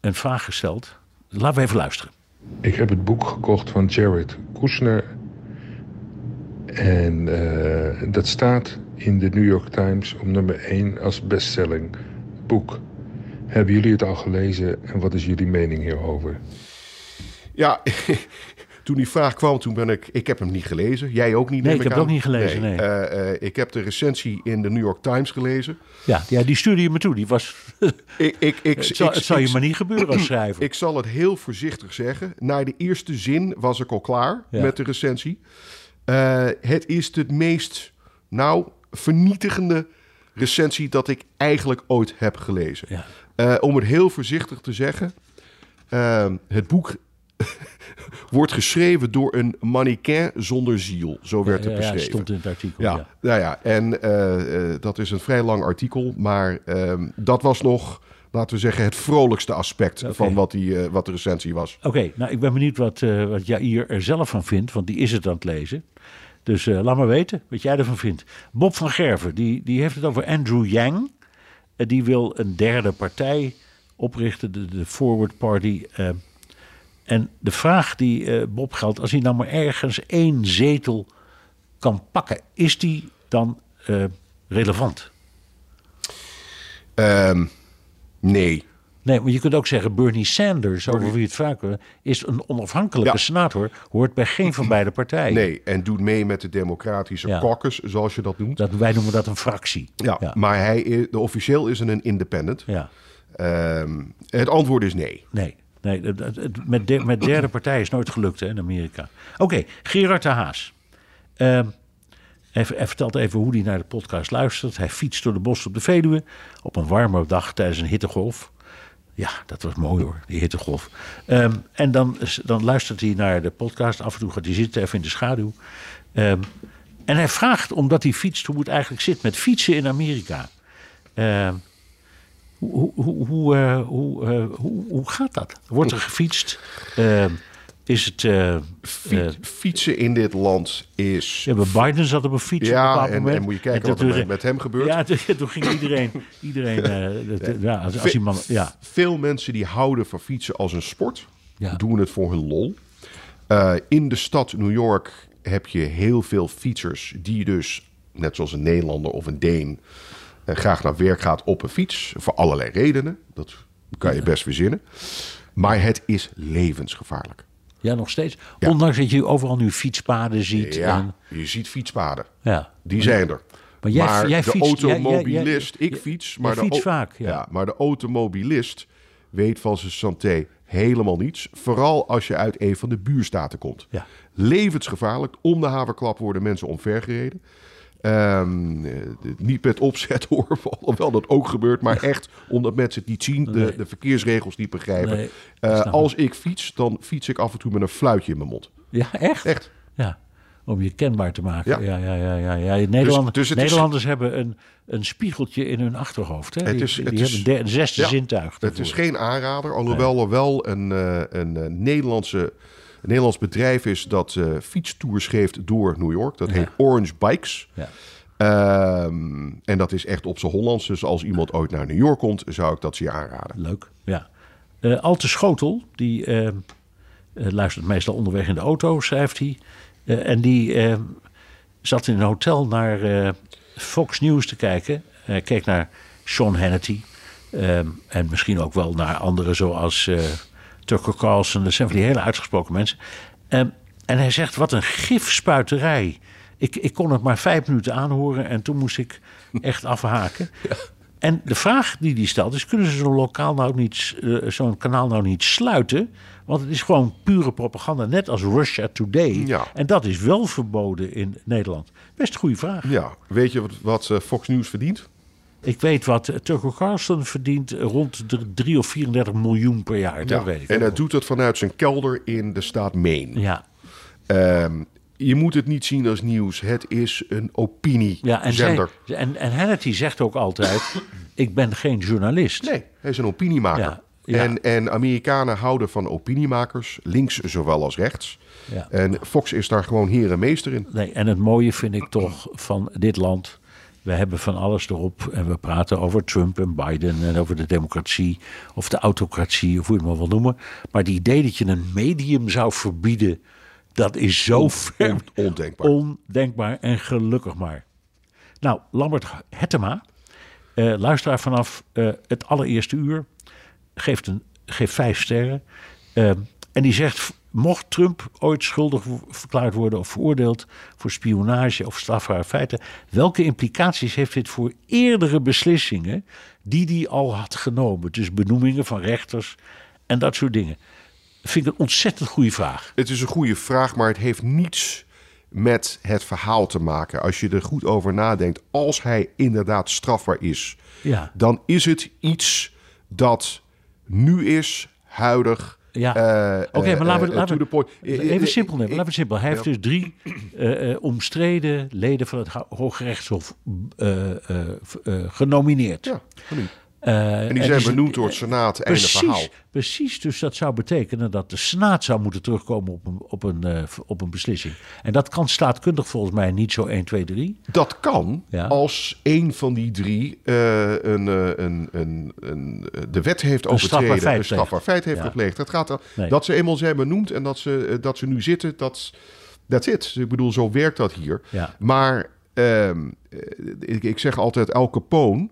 een vraag gesteld. Laten we even luisteren. Ik heb het boek gekocht van Jared Kushner. En eh, dat staat in de New York Times op nummer 1 als bestselling boek. Hebben jullie het al gelezen en wat is jullie mening hierover? Ja, toen die vraag kwam, toen ben ik... Ik heb hem niet gelezen. Jij ook niet, Nee, ik heb het ook niet gelezen, nee. Eh, eh, ik heb de recensie in de New York Times gelezen. Ja, ja die stuurde je me toe. Die was, Ik, ik, ik, het, zal, ik- het zal je maar niet gebeuren als schrijver. Ik zal het heel voorzichtig zeggen. Na de eerste zin was ik al klaar Ja. met de recensie. Eh, het is het meest, nou, vernietigende recensie dat ik eigenlijk ooit heb gelezen. Ja. Om het heel voorzichtig te zeggen. het boek wordt geschreven door een mannequin zonder ziel. Zo werd ja, het ja, beschreven. stond in het artikel. Ja, Ja. nou ja, en eh, eh, dat is een vrij lang artikel, maar ehm, dat was nog, laten we zeggen, het vrolijkste aspect van wat, die, eh, wat de recensie was. Oké, nou ik ben benieuwd wat, eh wat Jair er zelf van vindt, want die is het aan het lezen. Dus laat maar weten wat jij ervan vindt. Bob van Gerven, die, die heeft het over Andrew Yang. Die wil een derde partij oprichten, de, de Forward Party. En de vraag die eh, Bob geldt, als hij nou maar ergens één zetel kan pakken, is die dan eh, relevant? Ehm, nee. Nee, maar je kunt ook zeggen Bernie Sanders, over wie het vaak is een onafhankelijke Ja. senator, hoort bij geen van beide partijen. Nee, en doet mee met de democratische Ja. caucus, zoals je dat noemt. Dat, wij noemen dat een fractie. ja, ja. maar hij is, officieel is een independent. Ja. Ehm, het antwoord is nee. Nee, nee het- met, met derde partijen is nooit gelukt hè, in Amerika. Oké, Gerard de Haas. Ehm, hij, hij vertelt even hoe hij naar de podcast luistert. Hij fietst door de bos op de Veluwe op een warme dag tijdens een hittegolf. Ja, dat was mooi hoor, die hittegolf. Ehm, en dan, dan luistert hij naar de podcast. Af en toe gaat hij zitten, even in de schaduw. Ehm, en hij vraagt, omdat hij fietst, hoe het eigenlijk zit met fietsen in Amerika. Hoe, hoe, hoe, eh, hoe, eh, hoe, hoe gaat dat? Wordt er gefietst? Ehm, is het... eh, Fiet- fietsen in dit land is... ja, Biden zat op een fiets op een Ja, bepaald en, moment. en moet je kijken En wat er met, met hem gebeurt. Ja, toen, ging iedereen... iedereen dat- ja, als, als iemand, ja, Veel mensen die houden van fietsen als een sport, Ja. doen het voor hun lol. In de stad New York heb je heel veel fietsers die dus, net zoals een Nederlander of een Deen, graag naar werk gaat op een fiets. Voor allerlei redenen. Dat kan je best verzinnen. Maar het is levensgevaarlijk. Ja, nog steeds. Ja. Ondanks dat je overal nu fietspaden ziet. Ja, En, je ziet fietspaden. ja. Die zijn er. Maar jij- jij de jij- automobilist, jij- ik fiets, maar, de, fietst au- vaak, ja. maar de automobilist weet van zijn santé helemaal niets. Vooral als je uit een van de buurstaten komt. Ja. Levensgevaarlijk. Om de haverklap worden mensen omvergereden. Ehm, eh, niet met opzet hoor, alhoewel dat ook gebeurt, maar echt omdat mensen het niet zien, de, Nee. de verkeersregels niet begrijpen. Nee, Eh, als ik fiets, dan fiets ik af en toe met een fluitje in mijn mond. Ja, echt? Echt. Ja. Om je kenbaar te maken. Ja, Ja. ja, ja. ja. Nederland- dus het is- Nederlanders hebben een, een spiegeltje in hun achterhoofd. Hè? Het Die, is- die het hebben is- een, de- een zesde Ja, zintuig. Het is geen aanrader, alhoewel er wel een, eh, een, eh, Nederlandse, een Nederlands bedrijf is dat eh fietstours geeft door New York. Dat heet Orange Bikes. Ja. Ehm, en dat is echt op zijn Hollands. Dus als iemand ooit naar New York komt, zou ik dat zeer aanraden. Leuk, ja. Eh Alte Schotel, die eh, luistert meestal onderweg in de auto, schrijft hij. En die eh, zat in een hotel naar Fox News te kijken. Hij keek naar Sean Hannity. en misschien ook wel naar anderen zoals Tucker Carlson. Dat zijn van die hele uitgesproken mensen. Eh, en hij zegt, wat een gifspuiterij. Ik, ik kon het maar vijf minuten aanhoren en toen moest ik echt afhaken. En de vraag die die stelt is: kunnen ze zo'n lokaal nou niet, eh, zo'n kanaal nou niet sluiten? Want het is gewoon pure propaganda, net als Russia Today. Ja. En dat is wel verboden in Nederland. Best een goede vraag. Ja, weet je wat, wat eh, Fox News verdient? Ik weet wat eh, Tucker Carlson verdient rond de 3 of 34 miljoen per jaar. Dat weet ik. en hij doet het vanuit zijn kelder in de staat Maine. Ja, Ehm, je moet het niet zien als nieuws. Het is een ja en, zij, opiniezender. en, en Hannity zegt ook altijd: Ik ben geen journalist. Nee, hij is een opiniemaker. Ja, ja. En, en Amerikanen houden van opiniemakers, links zowel als rechts. Ja. En Fox is daar gewoon heer en meester in. Nee, en het mooie vind ik toch van dit land. We hebben van alles erop en we praten over Trump en Biden en over de democratie of de autocratie of hoe je het maar wil noemen. Maar het idee dat je een medium zou verbieden, dat is zo ver On- ondenkbaar. ondenkbaar en gelukkig maar. Nou, Lambert Hettema, eh, luisteraar vanaf eh, het allereerste uur, geeft, een, geeft vijf sterren. Eh, en die zegt, mocht Trump ooit schuldig verklaard worden of veroordeeld voor spionage of strafbare feiten, welke implicaties heeft dit voor eerdere beslissingen die hij al had genomen? Dus benoemingen van rechters en dat soort dingen. Vind ik een ontzettend goede vraag. Het is een goede vraag, maar het heeft niets met het verhaal te maken. Als je er goed over nadenkt, als hij inderdaad strafbaar is, Ja. dan is het iets dat nu is, huidig. Ja. eh, Oké, maar eh, laten we, eh, laten we eh, even simpel nemen. Laten we het simpel. Hij heeft dus drie omstreden leden van het Ho- Hooggerechtshof genomineerd. Ja, benieuwd. Eh, En die zijn is- benoemd door het Senaat, einde verhaal. Precies, precies, dus dat zou betekenen dat de Senaat zou moeten terugkomen op een, op een, eh, op een beslissing. En dat kan staatkundig volgens mij niet zo 1, 2, 3. Dat kan Ja. als een van die drie eh, een, eh, een, een, een, eh, de wet heeft overtreden, feit een strafbaar feit heeft Ja. gepleegd. Het gaat Nee. dat ze eenmaal zijn benoemd en dat ze, eh, dat ze nu zitten, dat that's it. Ik bedoel, zo werkt dat hier. Ja. Maar ehm, eh, ik, ik zeg altijd Al Capone,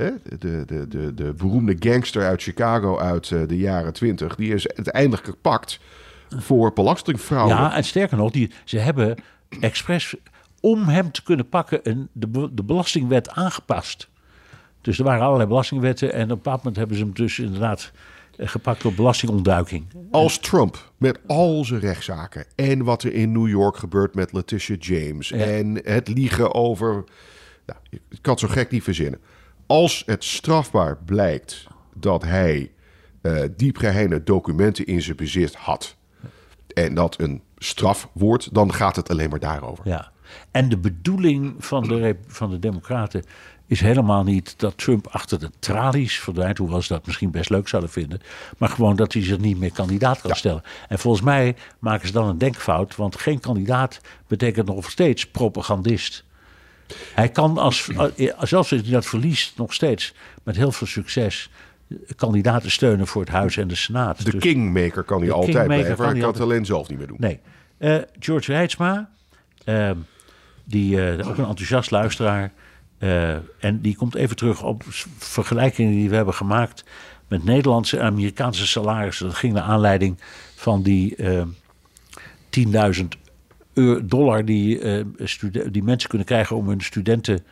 hè, de, de, de, de beroemde gangster uit Chicago uit eh, de jaren twintig, die is uiteindelijk gepakt voor belastingfraude. Ja, en sterker nog, die, ze hebben expres om hem te kunnen pakken een, de, de belastingwet aangepast. Dus er waren allerlei belastingwetten en op een bepaald moment hebben ze hem dus inderdaad eh, gepakt op belastingontduiking. Als Trump met al zijn rechtszaken en wat er in New York gebeurt met Letitia James en het liegen over. Nou, ik kan het zo gek niet verzinnen. Als het strafbaar blijkt dat hij eh diepgeheime documenten in zijn bezit had en dat een straf wordt, dan gaat het alleen maar daarover. Ja. En de bedoeling van de, van de Democraten is helemaal niet dat Trump achter de tralies verdwijnt, hoewel ze dat misschien best leuk zouden vinden, maar gewoon dat hij zich niet meer kandidaat kan stellen. En volgens mij maken ze dan een denkfout, want geen kandidaat betekent nog steeds propagandist. Hij kan, als, eh, zelfs als hij dat verliest, nog steeds met heel veel succes kandidaten steunen voor het Huis en de Senaat. De Dus- kingmaker kan hij altijd blijven. kan Hij kan het alleen zelf niet meer doen. Nee. Eh, George Rijtsma, ehm, die, eh, ook een enthousiast luisteraar. eh, en die komt even terug op vergelijkingen die we hebben gemaakt met Nederlandse en Amerikaanse salarissen. Dat ging naar aanleiding van die, eh, 10.000 euro- dollar die, eh, die mensen kunnen krijgen om hun studenten,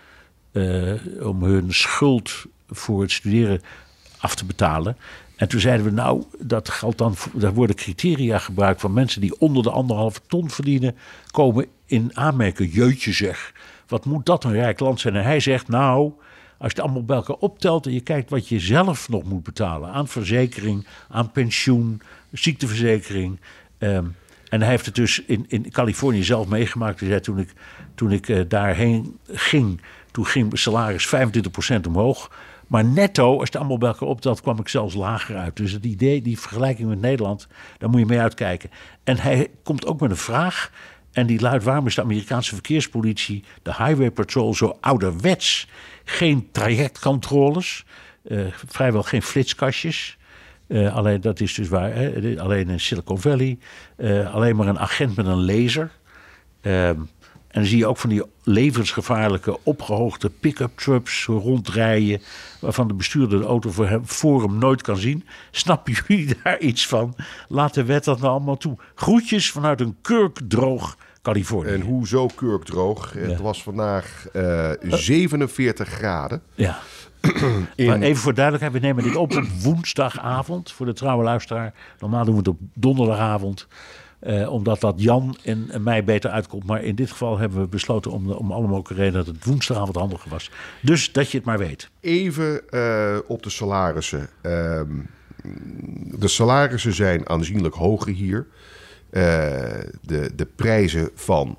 eh, om hun schuld voor het studeren af te betalen. En toen zeiden we, nou, dat geldt dan, daar worden criteria gebruikt van mensen die onder de anderhalve ton verdienen, komen in aanmerking. Jeutje zeg, wat moet dat een rijk land zijn? En hij zegt, nou, als je het allemaal bij elkaar optelt en je kijkt wat je zelf nog moet betalen aan verzekering, aan pensioen, ziekteverzekering. ehm, en hij heeft het dus in, in Californië zelf meegemaakt. Hij zei, toen ik, toen ik eh, daarheen ging, toen ging mijn salaris 25% omhoog. Maar netto, als het allemaal bij elkaar optelt, kwam ik zelfs lager uit. Dus het idee, die vergelijking met Nederland, daar moet je mee uitkijken. En hij komt ook met een vraag. En die luidt: waarom is de Amerikaanse verkeerspolitie, de Highway Patrol, zo ouderwets? Geen trajectcontroles, eh, vrijwel geen flitskastjes. Eh, alleen dat is dus waar. Hè? Alleen in Silicon Valley. eh, alleen maar een agent met een laser. Ehm, en dan zie je ook van die levensgevaarlijke opgehoogde pick-up trucks rondrijden. Waarvan de bestuurder de auto voor hem, voor hem nooit kan zien. Snappen jullie daar iets van? Laat de wet dat nou allemaal toe. Groetjes vanuit een kurkdroog Californië. En hoezo kurkdroog? Het was vandaag eh, 47 graden. Ja. In, Maar even voor duidelijkheid, we nemen dit op op woensdagavond voor de trouwe luisteraar. Normaal doen we het op donderdagavond, eh, omdat dat Jan en, en mij beter uitkomt. Maar in dit geval hebben we besloten om, om alle mogelijke redenen dat het woensdagavond handiger was. Dus dat je het maar weet. Even eh, op de salarissen. Ehm, de salarissen zijn aanzienlijk hoger hier. Eh, de, de prijzen van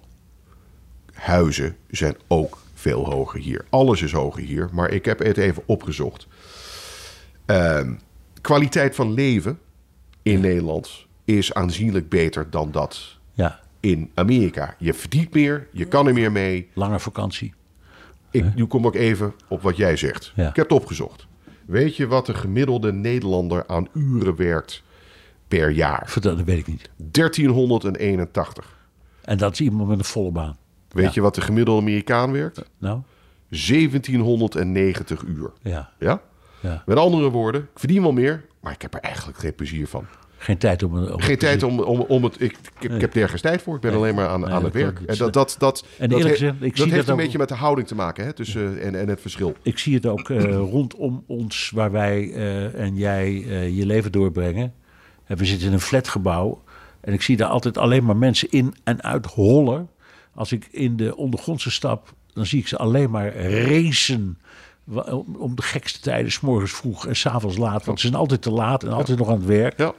huizen zijn ook veel hoger hier. Alles is hoger hier, maar ik heb het even opgezocht. Ehm, kwaliteit van leven in Nederland is aanzienlijk beter dan dat Ja, in Amerika. Je verdient meer, je kan er meer mee. lange vakantie. Ik, nu kom ik even op wat jij zegt. Ja. Ik heb het opgezocht. Weet je wat de gemiddelde Nederlander aan uren werkt per jaar? Vertel, dat weet ik niet. 1381. En dat is iemand met een volle baan. Weet Ja. je wat de gemiddelde Amerikaan werkt? Nou, 1790 uur. ja, Ja? ja. Met andere woorden, ik verdien wel meer, maar ik heb er eigenlijk geen plezier van. Geen tijd om... om Geen tijd om, om, om het. Ik, ik, heb nergens tijd voor. Ik ben alleen maar aan, Nee, aan het werk. En dat, dat, dat, En dat, gezegd, ik dat zie heeft dat een ook- beetje met de houding te maken hè, tussen, en, en het verschil. Ik zie het ook eh, rondom ons, waar wij eh, en jij eh, je leven doorbrengen. En we zitten in een flatgebouw. En ik zie daar altijd alleen maar mensen in en uit hollen. Als ik in de ondergrondse stap, dan zie ik ze alleen maar racen. Om de gekste tijden, s morgens vroeg en s'avonds laat. Want ze zijn altijd te laat en altijd nog aan het werk. Ja.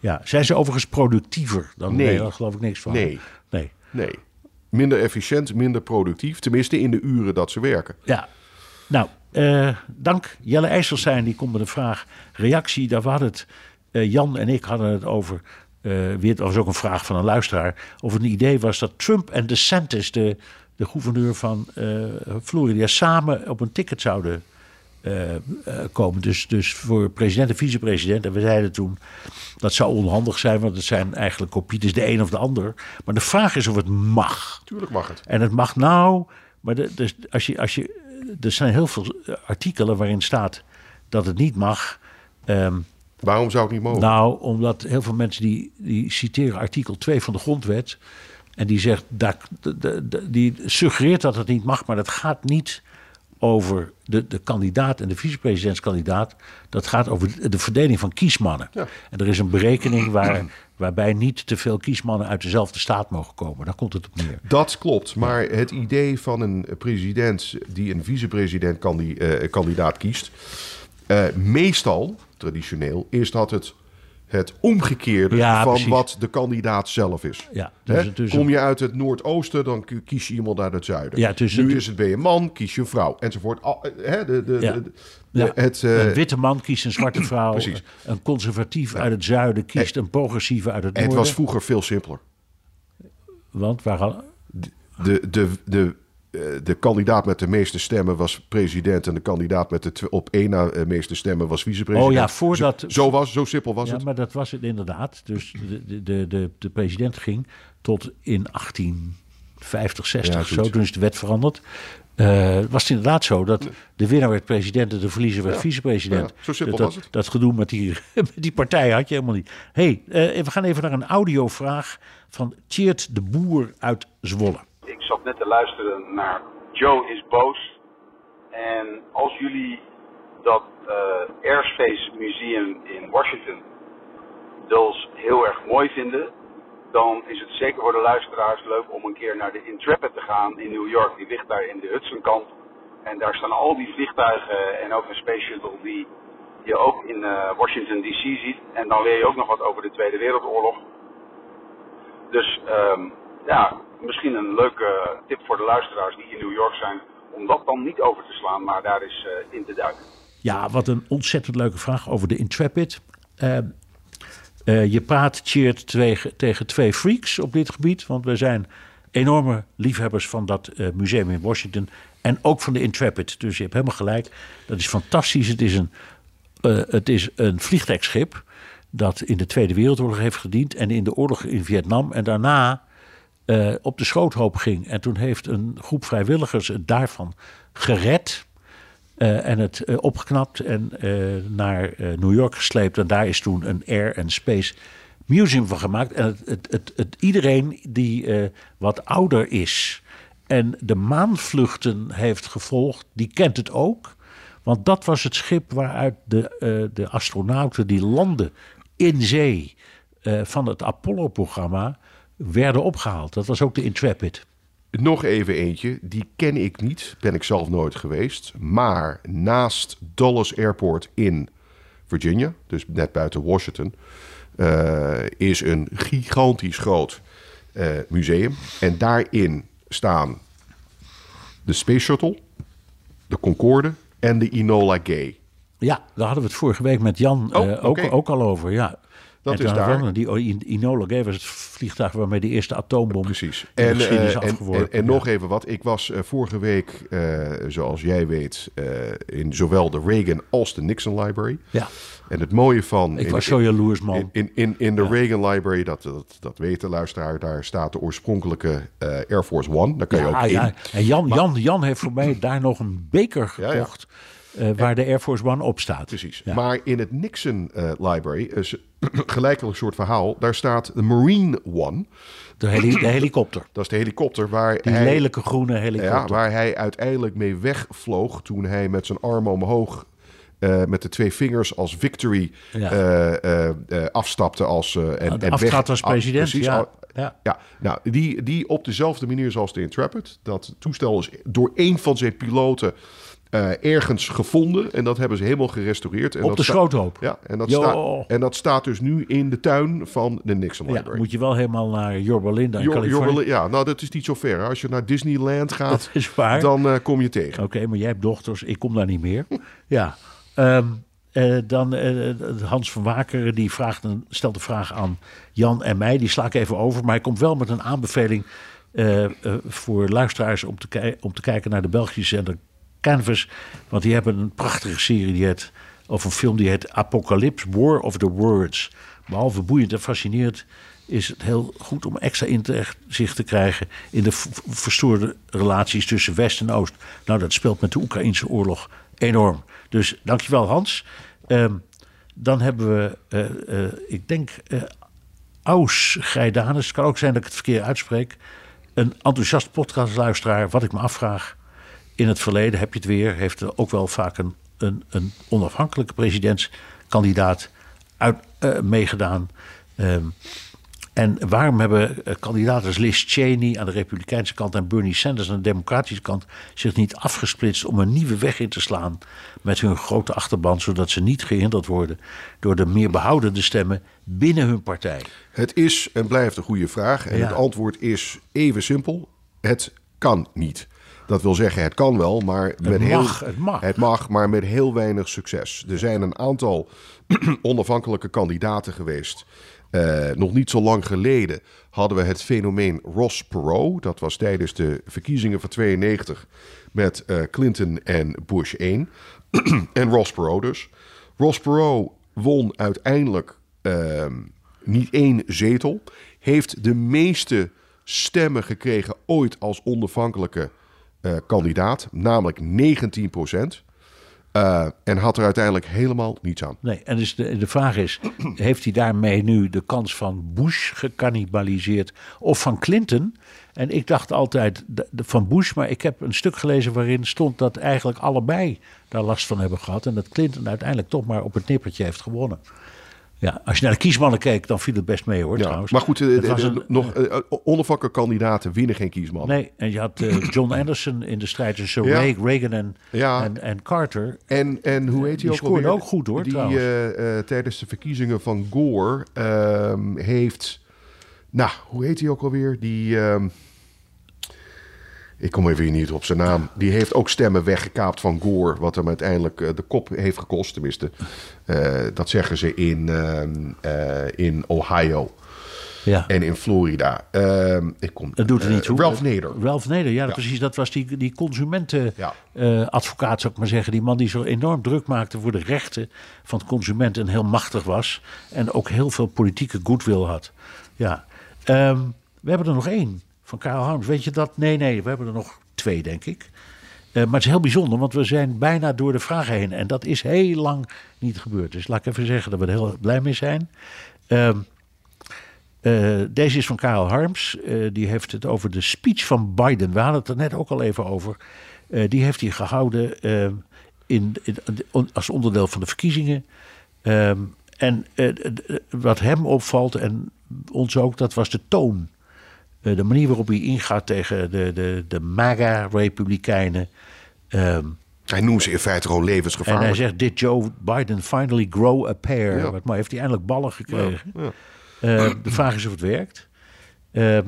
Ja, zijn ze overigens productiever dan Nee. nee. Daar geloof ik niks van. Nee. Nee. Nee. Minder efficiënt, minder productief. Tenminste in de uren dat ze werken. Ja, nou, eh, dank. Jelle IJsselstein die komt met een vraag. Reactie, daar hadden het. eh, Jan en ik hadden het over. Eh weer, het was ook een vraag van een luisteraar. Of het een idee was dat Trump en DeSantis, de, de gouverneur van eh, Florida, samen op een ticket zouden eh, eh, komen. Dus, dus voor president en vicepresident. En we zeiden toen, dat zou onhandig zijn, want het zijn eigenlijk kopieën, de een of de ander. Maar de vraag is of het mag. Tuurlijk mag het. En het mag nou, maar de, dus als je, als je, er zijn heel veel artikelen waarin staat dat het niet mag. Ehm, Waarom zou het niet mogen? nou, omdat heel veel mensen die, die citeren artikel 2 van de grondwet. En die zegt, de- die suggereert dat het niet mag, maar dat gaat niet over de, de kandidaat en de vicepresidentskandidaat. Dat gaat over de, de verdeling van kiesmannen. Ja. En er is een berekening waar, waarbij niet te veel kiesmannen uit dezelfde staat mogen komen. Daar komt het op neer. Dat klopt, maar het idee van een president die een vicepresident eh, kandidaat kiest, eh, meestal, traditioneel, is dat het, het omgekeerde Ja, van precies. wat de kandidaat zelf is. Ja, dus, dus Kom je uit het Noordoosten, dan ki- kies je iemand uit het zuiden. Ja, dus nu het- is het ben je een man, kies je een vrouw, enzovoort. Eh, hè, de, de, Ja. de- de- Ja. het, eh, een witte man kiest een zwarte vrouw. Precies. Een conservatief uit het zuiden kiest een progressieve uit het het noorden. was vroeger veel simpeler. Want waar de, de, de, de kandidaat met de meeste stemmen was president en de kandidaat met de op één na eh, meeste stemmen was vicepresident. Oh ja, voordat- Zo, zo was, zo simpel was ja, het. maar dat was het inderdaad. Dus de, de, de, de, de president ging tot in 1850, 60 Ja, of zo. Toen is de wet veranderd. eh, was het inderdaad zo dat de winnaar werd president en de verliezer werd Ja, vicepresident. ja, zo simpel dat, was het. Dat gedoe met die, met die partij had je helemaal niet. hey, eh, we gaan even naar een audiovraag van Tjeerd de Boer uit Zwolle. Ik zat net te luisteren naar Joe is boos. En als jullie dat eh Airspace Museum in Washington dus heel erg mooi vinden, dan is het zeker voor de luisteraars leuk om een keer naar de Intrepid te gaan in New York. Die ligt daar in de Hudsonkant. En daar staan al die vliegtuigen en ook een space shuttle die je ook in eh, Washington DC ziet. En dan leer je ook nog wat over de Tweede Wereldoorlog. Dus ehm, ja, misschien een leuke tip voor de luisteraars die in New York zijn. Om dat dan niet over te slaan, maar daar eens eh, in te duiken. Ja, wat een ontzettend leuke vraag over de Intrepid. Eh, eh, je praat Tjeerd tegen, twee freaks op dit gebied. Want we zijn enorme liefhebbers van dat museum in Washington. En ook van de Intrepid. Dus je hebt helemaal gelijk. Dat is fantastisch. Het is een, het is een vliegtuigschip dat in de Tweede Wereldoorlog heeft gediend. En in de oorlog in Vietnam. En daarna eh, op de schoothoop ging. En toen heeft een groep vrijwilligers het daarvan gered. Eh, en het eh, opgeknapt en naar New York gesleept. En daar is toen een Air and Space Museum van gemaakt. En het, het, het, iedereen die wat ouder is en de maanvluchten heeft gevolgd, die kent het ook. Want dat was het schip waaruit de, de astronauten die landden in zee van het Apollo-programma werden opgehaald. Dat was ook de Intrepid. Nog even eentje, die ken ik niet, ben ik zelf nooit geweest. Maar naast Dulles Airport in Virginia, dus net buiten Washington, eh, is een gigantisch groot eh, museum. En daarin staan de Space Shuttle, de Concorde en de Enola Gay. Ja, daar hadden we het vorige week met Jan Oh, eh, ook, ook al over. Ja. Dat En is daar. Die In- Enola Gay was het vliegtuig waarmee de eerste atoombom Precies. in de En, geschiedenis eh, en, en, en Ja. nog even wat. Ik was eh, vorige week, eh, zoals jij weet, in zowel de Reagan als de Nixon Library. Ja. En het mooie van... Ik in- was zo jaloers, man. In, in, in, in de Reagan Library, dat, dat, dat weet de luisteraar, daar staat de oorspronkelijke Air Force One. Daar kan je ook ja. in. En Jan, Jan, Jan heeft voor mij daar nog een beker Ja, ja. gekocht... eh, waar de Air Force One op staat. Precies. Ja. Maar in het Nixon eh, Library is gelijkelijk soort verhaal. Daar staat de Marine One. De, heli- de helikopter. Dat is de helikopter waar Die hij... lelijke groene Ja, helikopter. waar hij uiteindelijk mee wegvloog toen hij met zijn armen omhoog... eh, met de twee vingers als victory Ja. eh, eh, eh, afstapte als... eh en, en Aftrad weg- als ah, president. precies, ja. al- ja. Ja, nou, die, die op dezelfde manier zoals de Intrepid. Dat toestel is door een van zijn piloten eh, ergens gevonden. En dat hebben ze helemaal gerestaureerd. En Op dat de schroothoop. Ja, en dat, staat, en dat staat dus nu in de tuin van de Nixon Ja, Library. moet je wel helemaal naar Yorba Linda in Californië. Ja, nou dat is niet zo ver. Als je naar Disneyland gaat, Dat is waar. dan eh, kom je tegen. Oké, maar jij hebt dochters, ik kom daar niet meer. ja. Ehm, eh, dan Hans van Wakeren, die vraagt een, stelt de vraag aan Jan en mij. Die sla ik even over, maar hij komt wel met een aanbeveling voor luisteraars om te, om te kijken naar de Belgische zender Want die hebben een prachtige serie die heet, of een film die heet Apocalypse, War of the Words. Behalve boeiend en fascinerend is het heel goed om extra inzicht te krijgen in de verstoorde relaties tussen West en Oost. Nou, dat speelt met de Oekraïnse oorlog enorm. Dus dankjewel Hans. Ehm, dan hebben we, eh, eh, ik denk, eh Aus. Het kan ook zijn dat ik het verkeerd uitspreek. Een enthousiast podcastluisteraar. Wat ik me afvraag. In het verleden heb je het weer. Heeft er ook wel vaak een, een, een onafhankelijke presidentskandidaat uit, eh, meegedaan. Ehm, en waarom hebben eh, kandidaten als Liz Cheney aan de Republikeinse kant en Bernie Sanders aan de Democratische kant zich niet afgesplitst om een nieuwe weg in te slaan met hun grote achterban, zodat ze niet gehinderd worden door de meer behoudende stemmen binnen hun partij? Het is en blijft een goede vraag. En Ja. het antwoord is even simpel. Het kan niet. Dat wil zeggen, het kan wel, maar met mag, heel, het mag. Het mag, maar met heel weinig succes. Er zijn een aantal onafhankelijke kandidaten geweest. Eh, nog niet zo lang geleden hadden we het fenomeen Ross Perot. Dat was tijdens de verkiezingen van 92 met eh, Clinton en Bush 1. en Ross Perot dus. Ross Perot won uiteindelijk ehm, niet één zetel. Heeft de meeste stemmen gekregen ooit als onafhankelijke eh, kandidaat, namelijk 19 procent. Eh, en had er uiteindelijk helemaal niets aan. Nee, en dus de, de vraag is: heeft hij daarmee nu de kans van Bush gecannibaliseerd of van Clinton? En ik dacht altijd de, de- van Bush, maar ik heb een stuk gelezen waarin stond dat eigenlijk allebei daar last van hebben gehad. En dat Clinton uiteindelijk toch maar op het nippertje heeft gewonnen. Ja, als je naar de kiesmannen keek, dan viel het best mee hoor. Ja, trouwens. maar goed, eh, was de- een- nog eh, onafhankelijke winnen geen kiesman. Nee, en je had eh, John Anderson in de strijd tussen Ja. Reagan en, Ja. en, en Carter. En, en hoe heet Die hij ook scoorde alweer? ook goed, hoor, Die eh, eh, tijdens de verkiezingen van Gore ehm, heeft... Nou, hoe heet hij ook alweer? Die... ik kom even hier niet op zijn naam. Die heeft ook stemmen weggekaapt van Gore. Wat hem uiteindelijk eh, de kop heeft gekost. Tenminste, eh, dat zeggen ze in, ehm, eh, in Ohio Ja. en in Florida. Ehm, ik kom, Dat doet er niet toe. Ralph Nader. Ralph Nader, ja, Ja. precies. Dat was die, die Ja. consumentenadvocaat, zou ik maar zeggen. Die man die zo enorm druk maakte voor de rechten van de consument en heel machtig was. En ook heel veel politieke goodwill had. Ja. Ehm, we hebben er nog één van Karel Harms. Weet je dat? Nee, nee, we hebben er nog twee, denk ik. Eh, maar het is heel bijzonder, want we zijn bijna door de vragen heen. En dat is heel lang niet gebeurd. Dus laat ik even zeggen dat we er heel blij mee zijn. Ehm, eh, deze is van Karel Harms. Eh, die heeft het over de speech van Biden. We hadden het er net ook al even over. Die heeft hij gehouden eh, in, als onderdeel van de verkiezingen. Ehm, en wat hem opvalt, en ons ook, dat was de toon. Eh, de manier waarop hij ingaat tegen de, de, de MAGA-republikeinen. Ehm, Hij noemt ze in feite gewoon en levensgevaarlijk. hij zegt, did Joe Biden finally grow a pair? Ja. Wat mooi, heeft hij eindelijk ballen gekregen? Ja. Eh, de vraag is of het werkt. Ehm,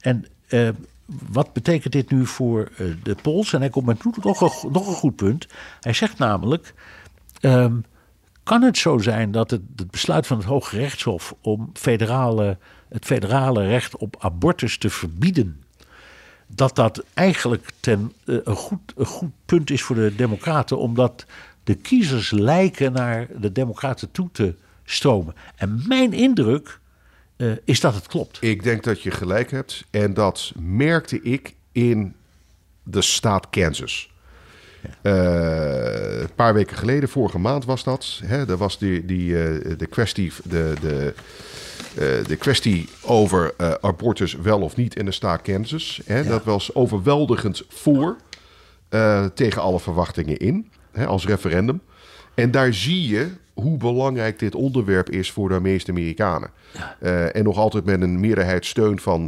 en eh, wat betekent dit nu voor de Pools? En hij komt met nog een, nog een goed punt. Hij zegt namelijk... ehm, kan het zo zijn dat het, het besluit van het Hoge Rechtshof... om federale, het federale recht op abortus te verbieden... dat dat eigenlijk ten, eh, een, goed, een goed punt is voor de democraten... omdat de kiezers lijken naar de democraten toe te stromen. En mijn indruk eh, is dat het klopt. Ik denk dat je gelijk hebt. En dat merkte ik in de staat Kansas. Eh, een paar weken geleden, vorige maand was dat. Hè, er was die, die, de, kwestie, de, de, de kwestie over eh, abortus wel of niet in de staat Kansas. Hè, Dat was overweldigend voor, eh, tegen alle verwachtingen in, hè, als referendum. En daar zie je hoe belangrijk dit onderwerp is voor de meeste Amerikanen. Eh, en nog altijd met een meerderheidssteun van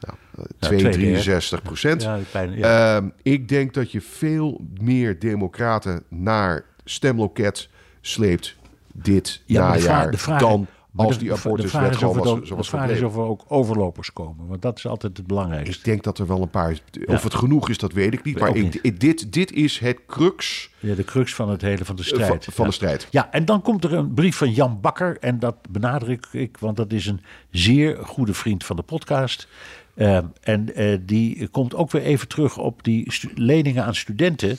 nou, eh, 2, tweede, hè? 63 procent. Ja, bijna, ja. Ehm, ik denk dat je veel meer democraten naar stemloket sleept dit de najaar vraag- de vraag- dan maar als de- die abortuswet is gewoon of was, dan- zoals De vraag is of er ook overlopers komen. Want dat is altijd het belangrijkste. Ik denk dat er wel een paar... Of het genoeg is, dat weet ik niet. Maar ik, niet. dit, dit is het crux Ja, de crux van het hele van de eh, strijd. van, de strijd. Ja, en dan komt er een brief van Jan Bakker. En dat benadruk ik, want dat is een zeer goede vriend van de podcast. Eh, en eh, die komt ook weer even terug op die leningen aan studenten.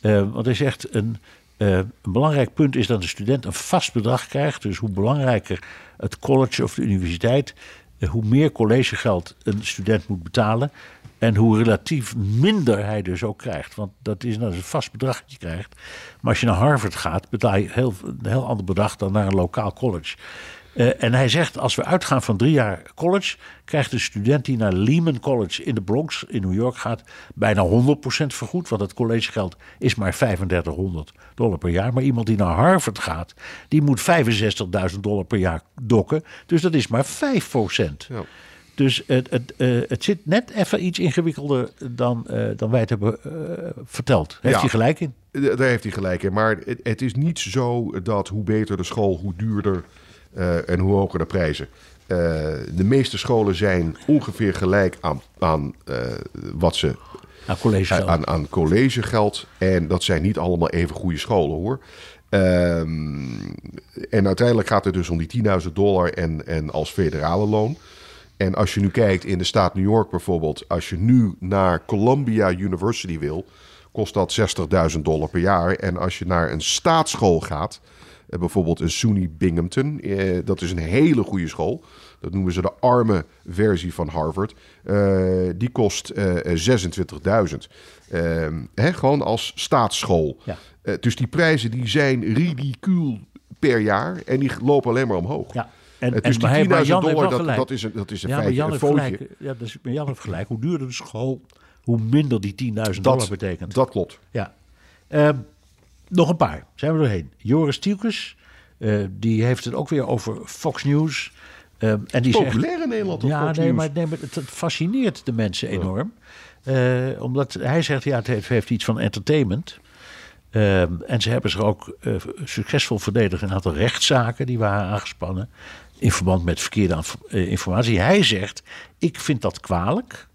Eh, want hij zegt: een, eh, een belangrijk punt is dat een student een vast bedrag krijgt. Dus hoe belangrijker het college of de universiteit, eh, hoe meer collegegeld een student moet betalen. En hoe relatief minder hij dus ook krijgt. Want dat is nou een vast bedrag dat je krijgt. Maar als je naar Harvard gaat, betaal je heel, een heel ander bedrag dan naar een lokaal college. Eh, en hij zegt, als we uitgaan van drie jaar college, krijgt een student die naar Lehman College in de Bronx in New York gaat, bijna 100% vergoed. Want het collegegeld is maar 3500 dollar per jaar. Maar iemand die naar Harvard gaat, die moet 65.000 dollar per jaar dokken. Dus dat is maar 5%. Ja. Dus het, het, eh, het zit net even iets ingewikkelder dan, eh, dan wij het hebben verteld. Heeft Ja. hij gelijk in? Daar heeft hij gelijk in. Maar het, het is niet zo dat hoe beter de school, hoe duurder eh, en hoe hoger de prijzen. Eh, de meeste scholen zijn ongeveer gelijk aan, aan eh, wat ze Nou, collegegeld. aan, aan collegegeld. En dat zijn niet allemaal even goede scholen hoor. Ehm, en uiteindelijk gaat het dus om die 10.000 dollar en, en als federale loon. En als je nu kijkt in de staat New York bijvoorbeeld, als je nu naar Columbia University wil, kost dat 60.000 dollar per jaar. En als je naar een staatsschool gaat, bijvoorbeeld een SUNY Binghamton. Eh, dat is een hele goede school. Dat noemen ze de arme versie van Harvard. Eh, die kost eh, 26.000. Ehm, hè, gewoon als staatsschool. Ja. Eh, dus die prijzen die zijn ridicuul per jaar. En die lopen alleen maar omhoog. Ja. En, Eh, en dus die maar, hey, maar 10.000 Jan heeft dollar, dat, dat is een, dat is een ja, Jan een gelijk. Ja, dus, maar Jan heeft gelijk. Hoe duurder de school, hoe minder die 10.000 dollar betekent. Dat klopt. Ja. Ehm, nog een paar. Zijn we doorheen. Joris Tielkes, eh, die heeft het ook weer over Fox News. Ehm, en die zegt, Populair in Nederland op ja, Fox nee, News. maar, nee, maar het, het fascineert de mensen enorm. Eh, omdat hij zegt, ja, het heeft, heeft iets van entertainment. Ehm, en ze hebben zich ook eh, succesvol verdedigd in een aantal rechtszaken die waren aangespannen. In verband met verkeerde eh, informatie. Hij zegt, ik vind dat kwalijk.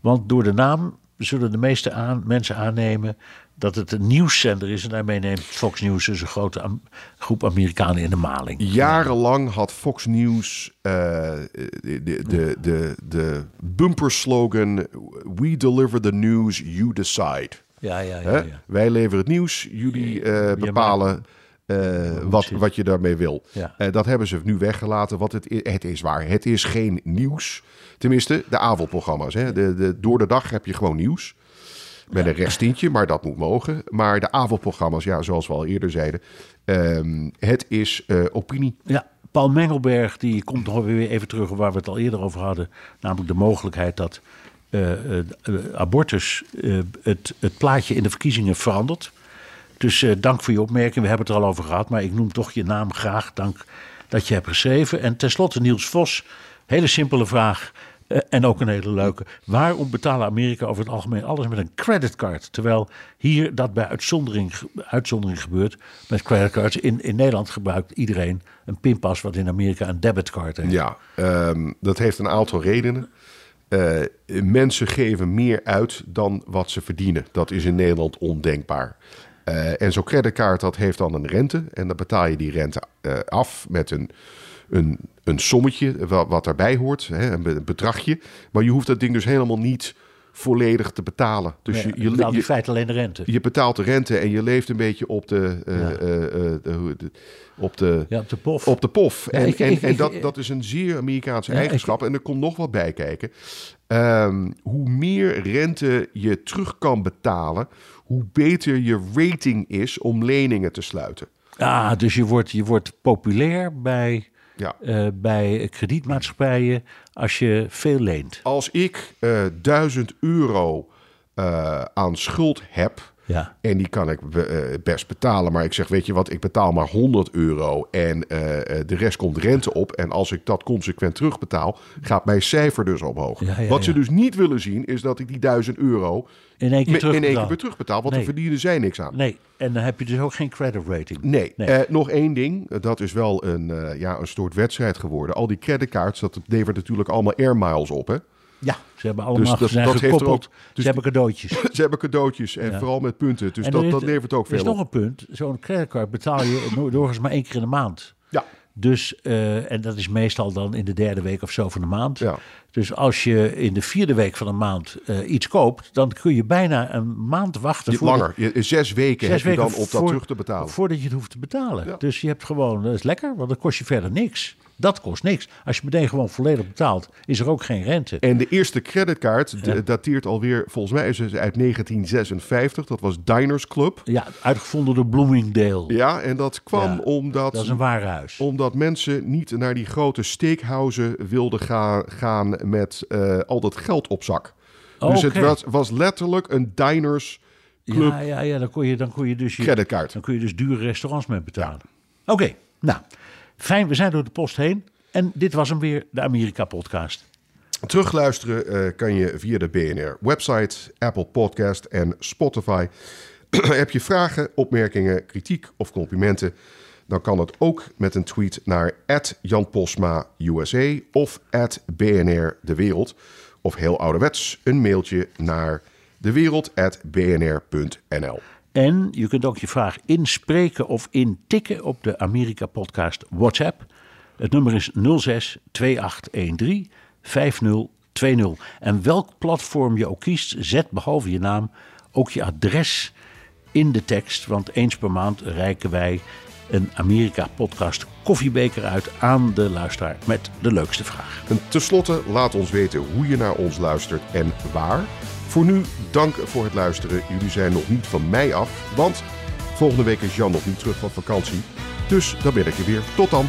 Want door de naam zullen de meeste aan, mensen aannemen dat het een nieuwszender is. En daarmee neemt Fox News dus een grote groep Amerikanen in de maling. Jarenlang had Fox News eh, de, de, de, de, de bumperslogan... We deliver the news, you decide. Ja, ja, ja. Ja. Wij leveren het nieuws, jullie eh, bepalen eh, wat, wat je daarmee wil. Ja. Dat hebben ze nu weggelaten, wat het, i- het is waar. Het is geen nieuws. Tenminste, de avondprogramma's. Hè? De, de, door de dag heb je gewoon nieuws. Met een rechtstintje, maar dat moet mogen. Maar de avondprogramma's, ja, zoals we al eerder zeiden... ehm, het is eh, opinie. Ja, Paul Mengelberg die komt nog weer even terug op waar we het al eerder over hadden. Namelijk de mogelijkheid dat eh, eh, abortus het, het plaatje in de verkiezingen verandert. Dus dank voor je opmerking. We hebben het er al over gehad, maar ik noem toch je naam graag. Dank dat je hebt geschreven. En tenslotte Niels Vos. Hele simpele vraag. Eh, en ook een hele leuke. Waarom betalen Amerika over het algemeen alles met een creditcard? Terwijl hier dat bij uitzondering, uitzondering gebeurt met creditcards. In, in Nederland gebruikt iedereen een pinpas, wat in Amerika een debitcard heeft. Ja, ehm, dat heeft een aantal redenen. Eh, mensen geven meer uit dan wat ze verdienen. Dat is in Nederland ondenkbaar. Eh, en zo'n creditcard dat heeft dan een rente. En dan betaal je die rente af met een, een, een sommetje wat, wat daarbij hoort. Hè, een be- een bedragje. Maar je hoeft dat ding dus helemaal niet volledig te betalen. Dus Ja, je, je betaalt in feite alleen de rente. je betaalt de rente en je leeft een beetje op de, eh, Ja. eh, eh, de, op de, Ja, op de pof. op de pof. Ja, en ik- en, ik- en ik- dat, dat is een zeer Amerikaanse eigenschap. En er komt nog wat bij kijken. Ehm, hoe meer rente je terug kan betalen, hoe beter je rating is om leningen te sluiten. Ah, dus je wordt, je wordt populair bij, Ja. eh, bij kredietmaatschappijen als je veel leent. Als ik eh 1000 euro eh, aan schuld heb. Ja. En die kan ik eh, best betalen. Maar ik zeg, weet je wat, ik betaal maar 100 euro. En eh, eh, de rest komt rente op. En als ik dat consequent terugbetaal, gaat mijn cijfer dus omhoog. Ja, ja, wat ze dus niet willen zien, is dat ik die 1000 euro In één keer me- in één terugbetaal. keer weer terugbetaal. Want Nee. daar verdienen zij niks aan. Nee, en dan heb je dus ook geen credit rating. Nee, Nee. Nog één ding. Dat is wel een, ja, een soort wedstrijd geworden. Al die creditcards, dat levert natuurlijk allemaal air miles op. Hè? Ja, ze hebben allemaal Dus dat- zijn dat heeft er gekoppeld. ook- dus ze hebben cadeautjes. Ze hebben cadeautjes en Ja. vooral met punten. Dus dat, is- dat levert ook Er is veel nog op. een punt. Zo'n creditcard betaal je doorgaans maar één keer in de maand. Ja. Dus, eh, en dat is meestal dan in de derde week of zo van de maand. Ja. Dus als je in de vierde week van de maand eh, iets koopt, dan kun je bijna een maand wachten. Voordat- Langer. Je, zes weken Zes heb je dan op dat voor- terug te betalen. Voordat je het hoeft te betalen. Ja. Dus je hebt gewoon, dat is lekker, want dat kost je verder niks. Dat kost niks. Als je meteen gewoon volledig betaalt, is er ook geen rente. En de eerste creditcard dateert alweer, volgens mij is het uit 1956. Dat was Diners Club. Ja, uitgevonden door Bloomingdale. Ja, en dat kwam Ja, omdat, Dat is een warenhuis. omdat mensen niet naar die grote steakhousen wilden gaan, gaan met eh, al dat geld op zak. Dus het was, was letterlijk een Diners Club Ja, ja, ja dan, kon je, dan kon je dus je, creditcard. dan kun je dus dure restaurants mee betalen. Oké, nou, fijn, we zijn door de post heen. En dit was hem weer, de Amerika-podcast. Terugluisteren eh, kan je via de BNR-website, Apple Podcast en Spotify. Heb je vragen, opmerkingen, kritiek of complimenten? Dan kan het ook met een tweet naar Jan Posma USA of BNR De Wereld. Of heel ouderwets een mailtje naar dewereld.bnr.nl. En je kunt ook je vraag inspreken of intikken op de Amerika-podcast WhatsApp. Het nummer is 06 2813 5020. En welk platform je ook kiest, zet behalve je naam ook je adres in de tekst. Want eens per maand reiken wij een Amerika-podcast koffiebeker uit aan de luisteraar met de leukste vraag. En tenslotte, laat ons weten hoe je naar ons luistert en waar. Voor nu, dank voor het luisteren. Jullie zijn nog niet van mij af, want volgende week is Jan nog niet terug van vakantie. Dus dan ben ik er weer. Tot dan.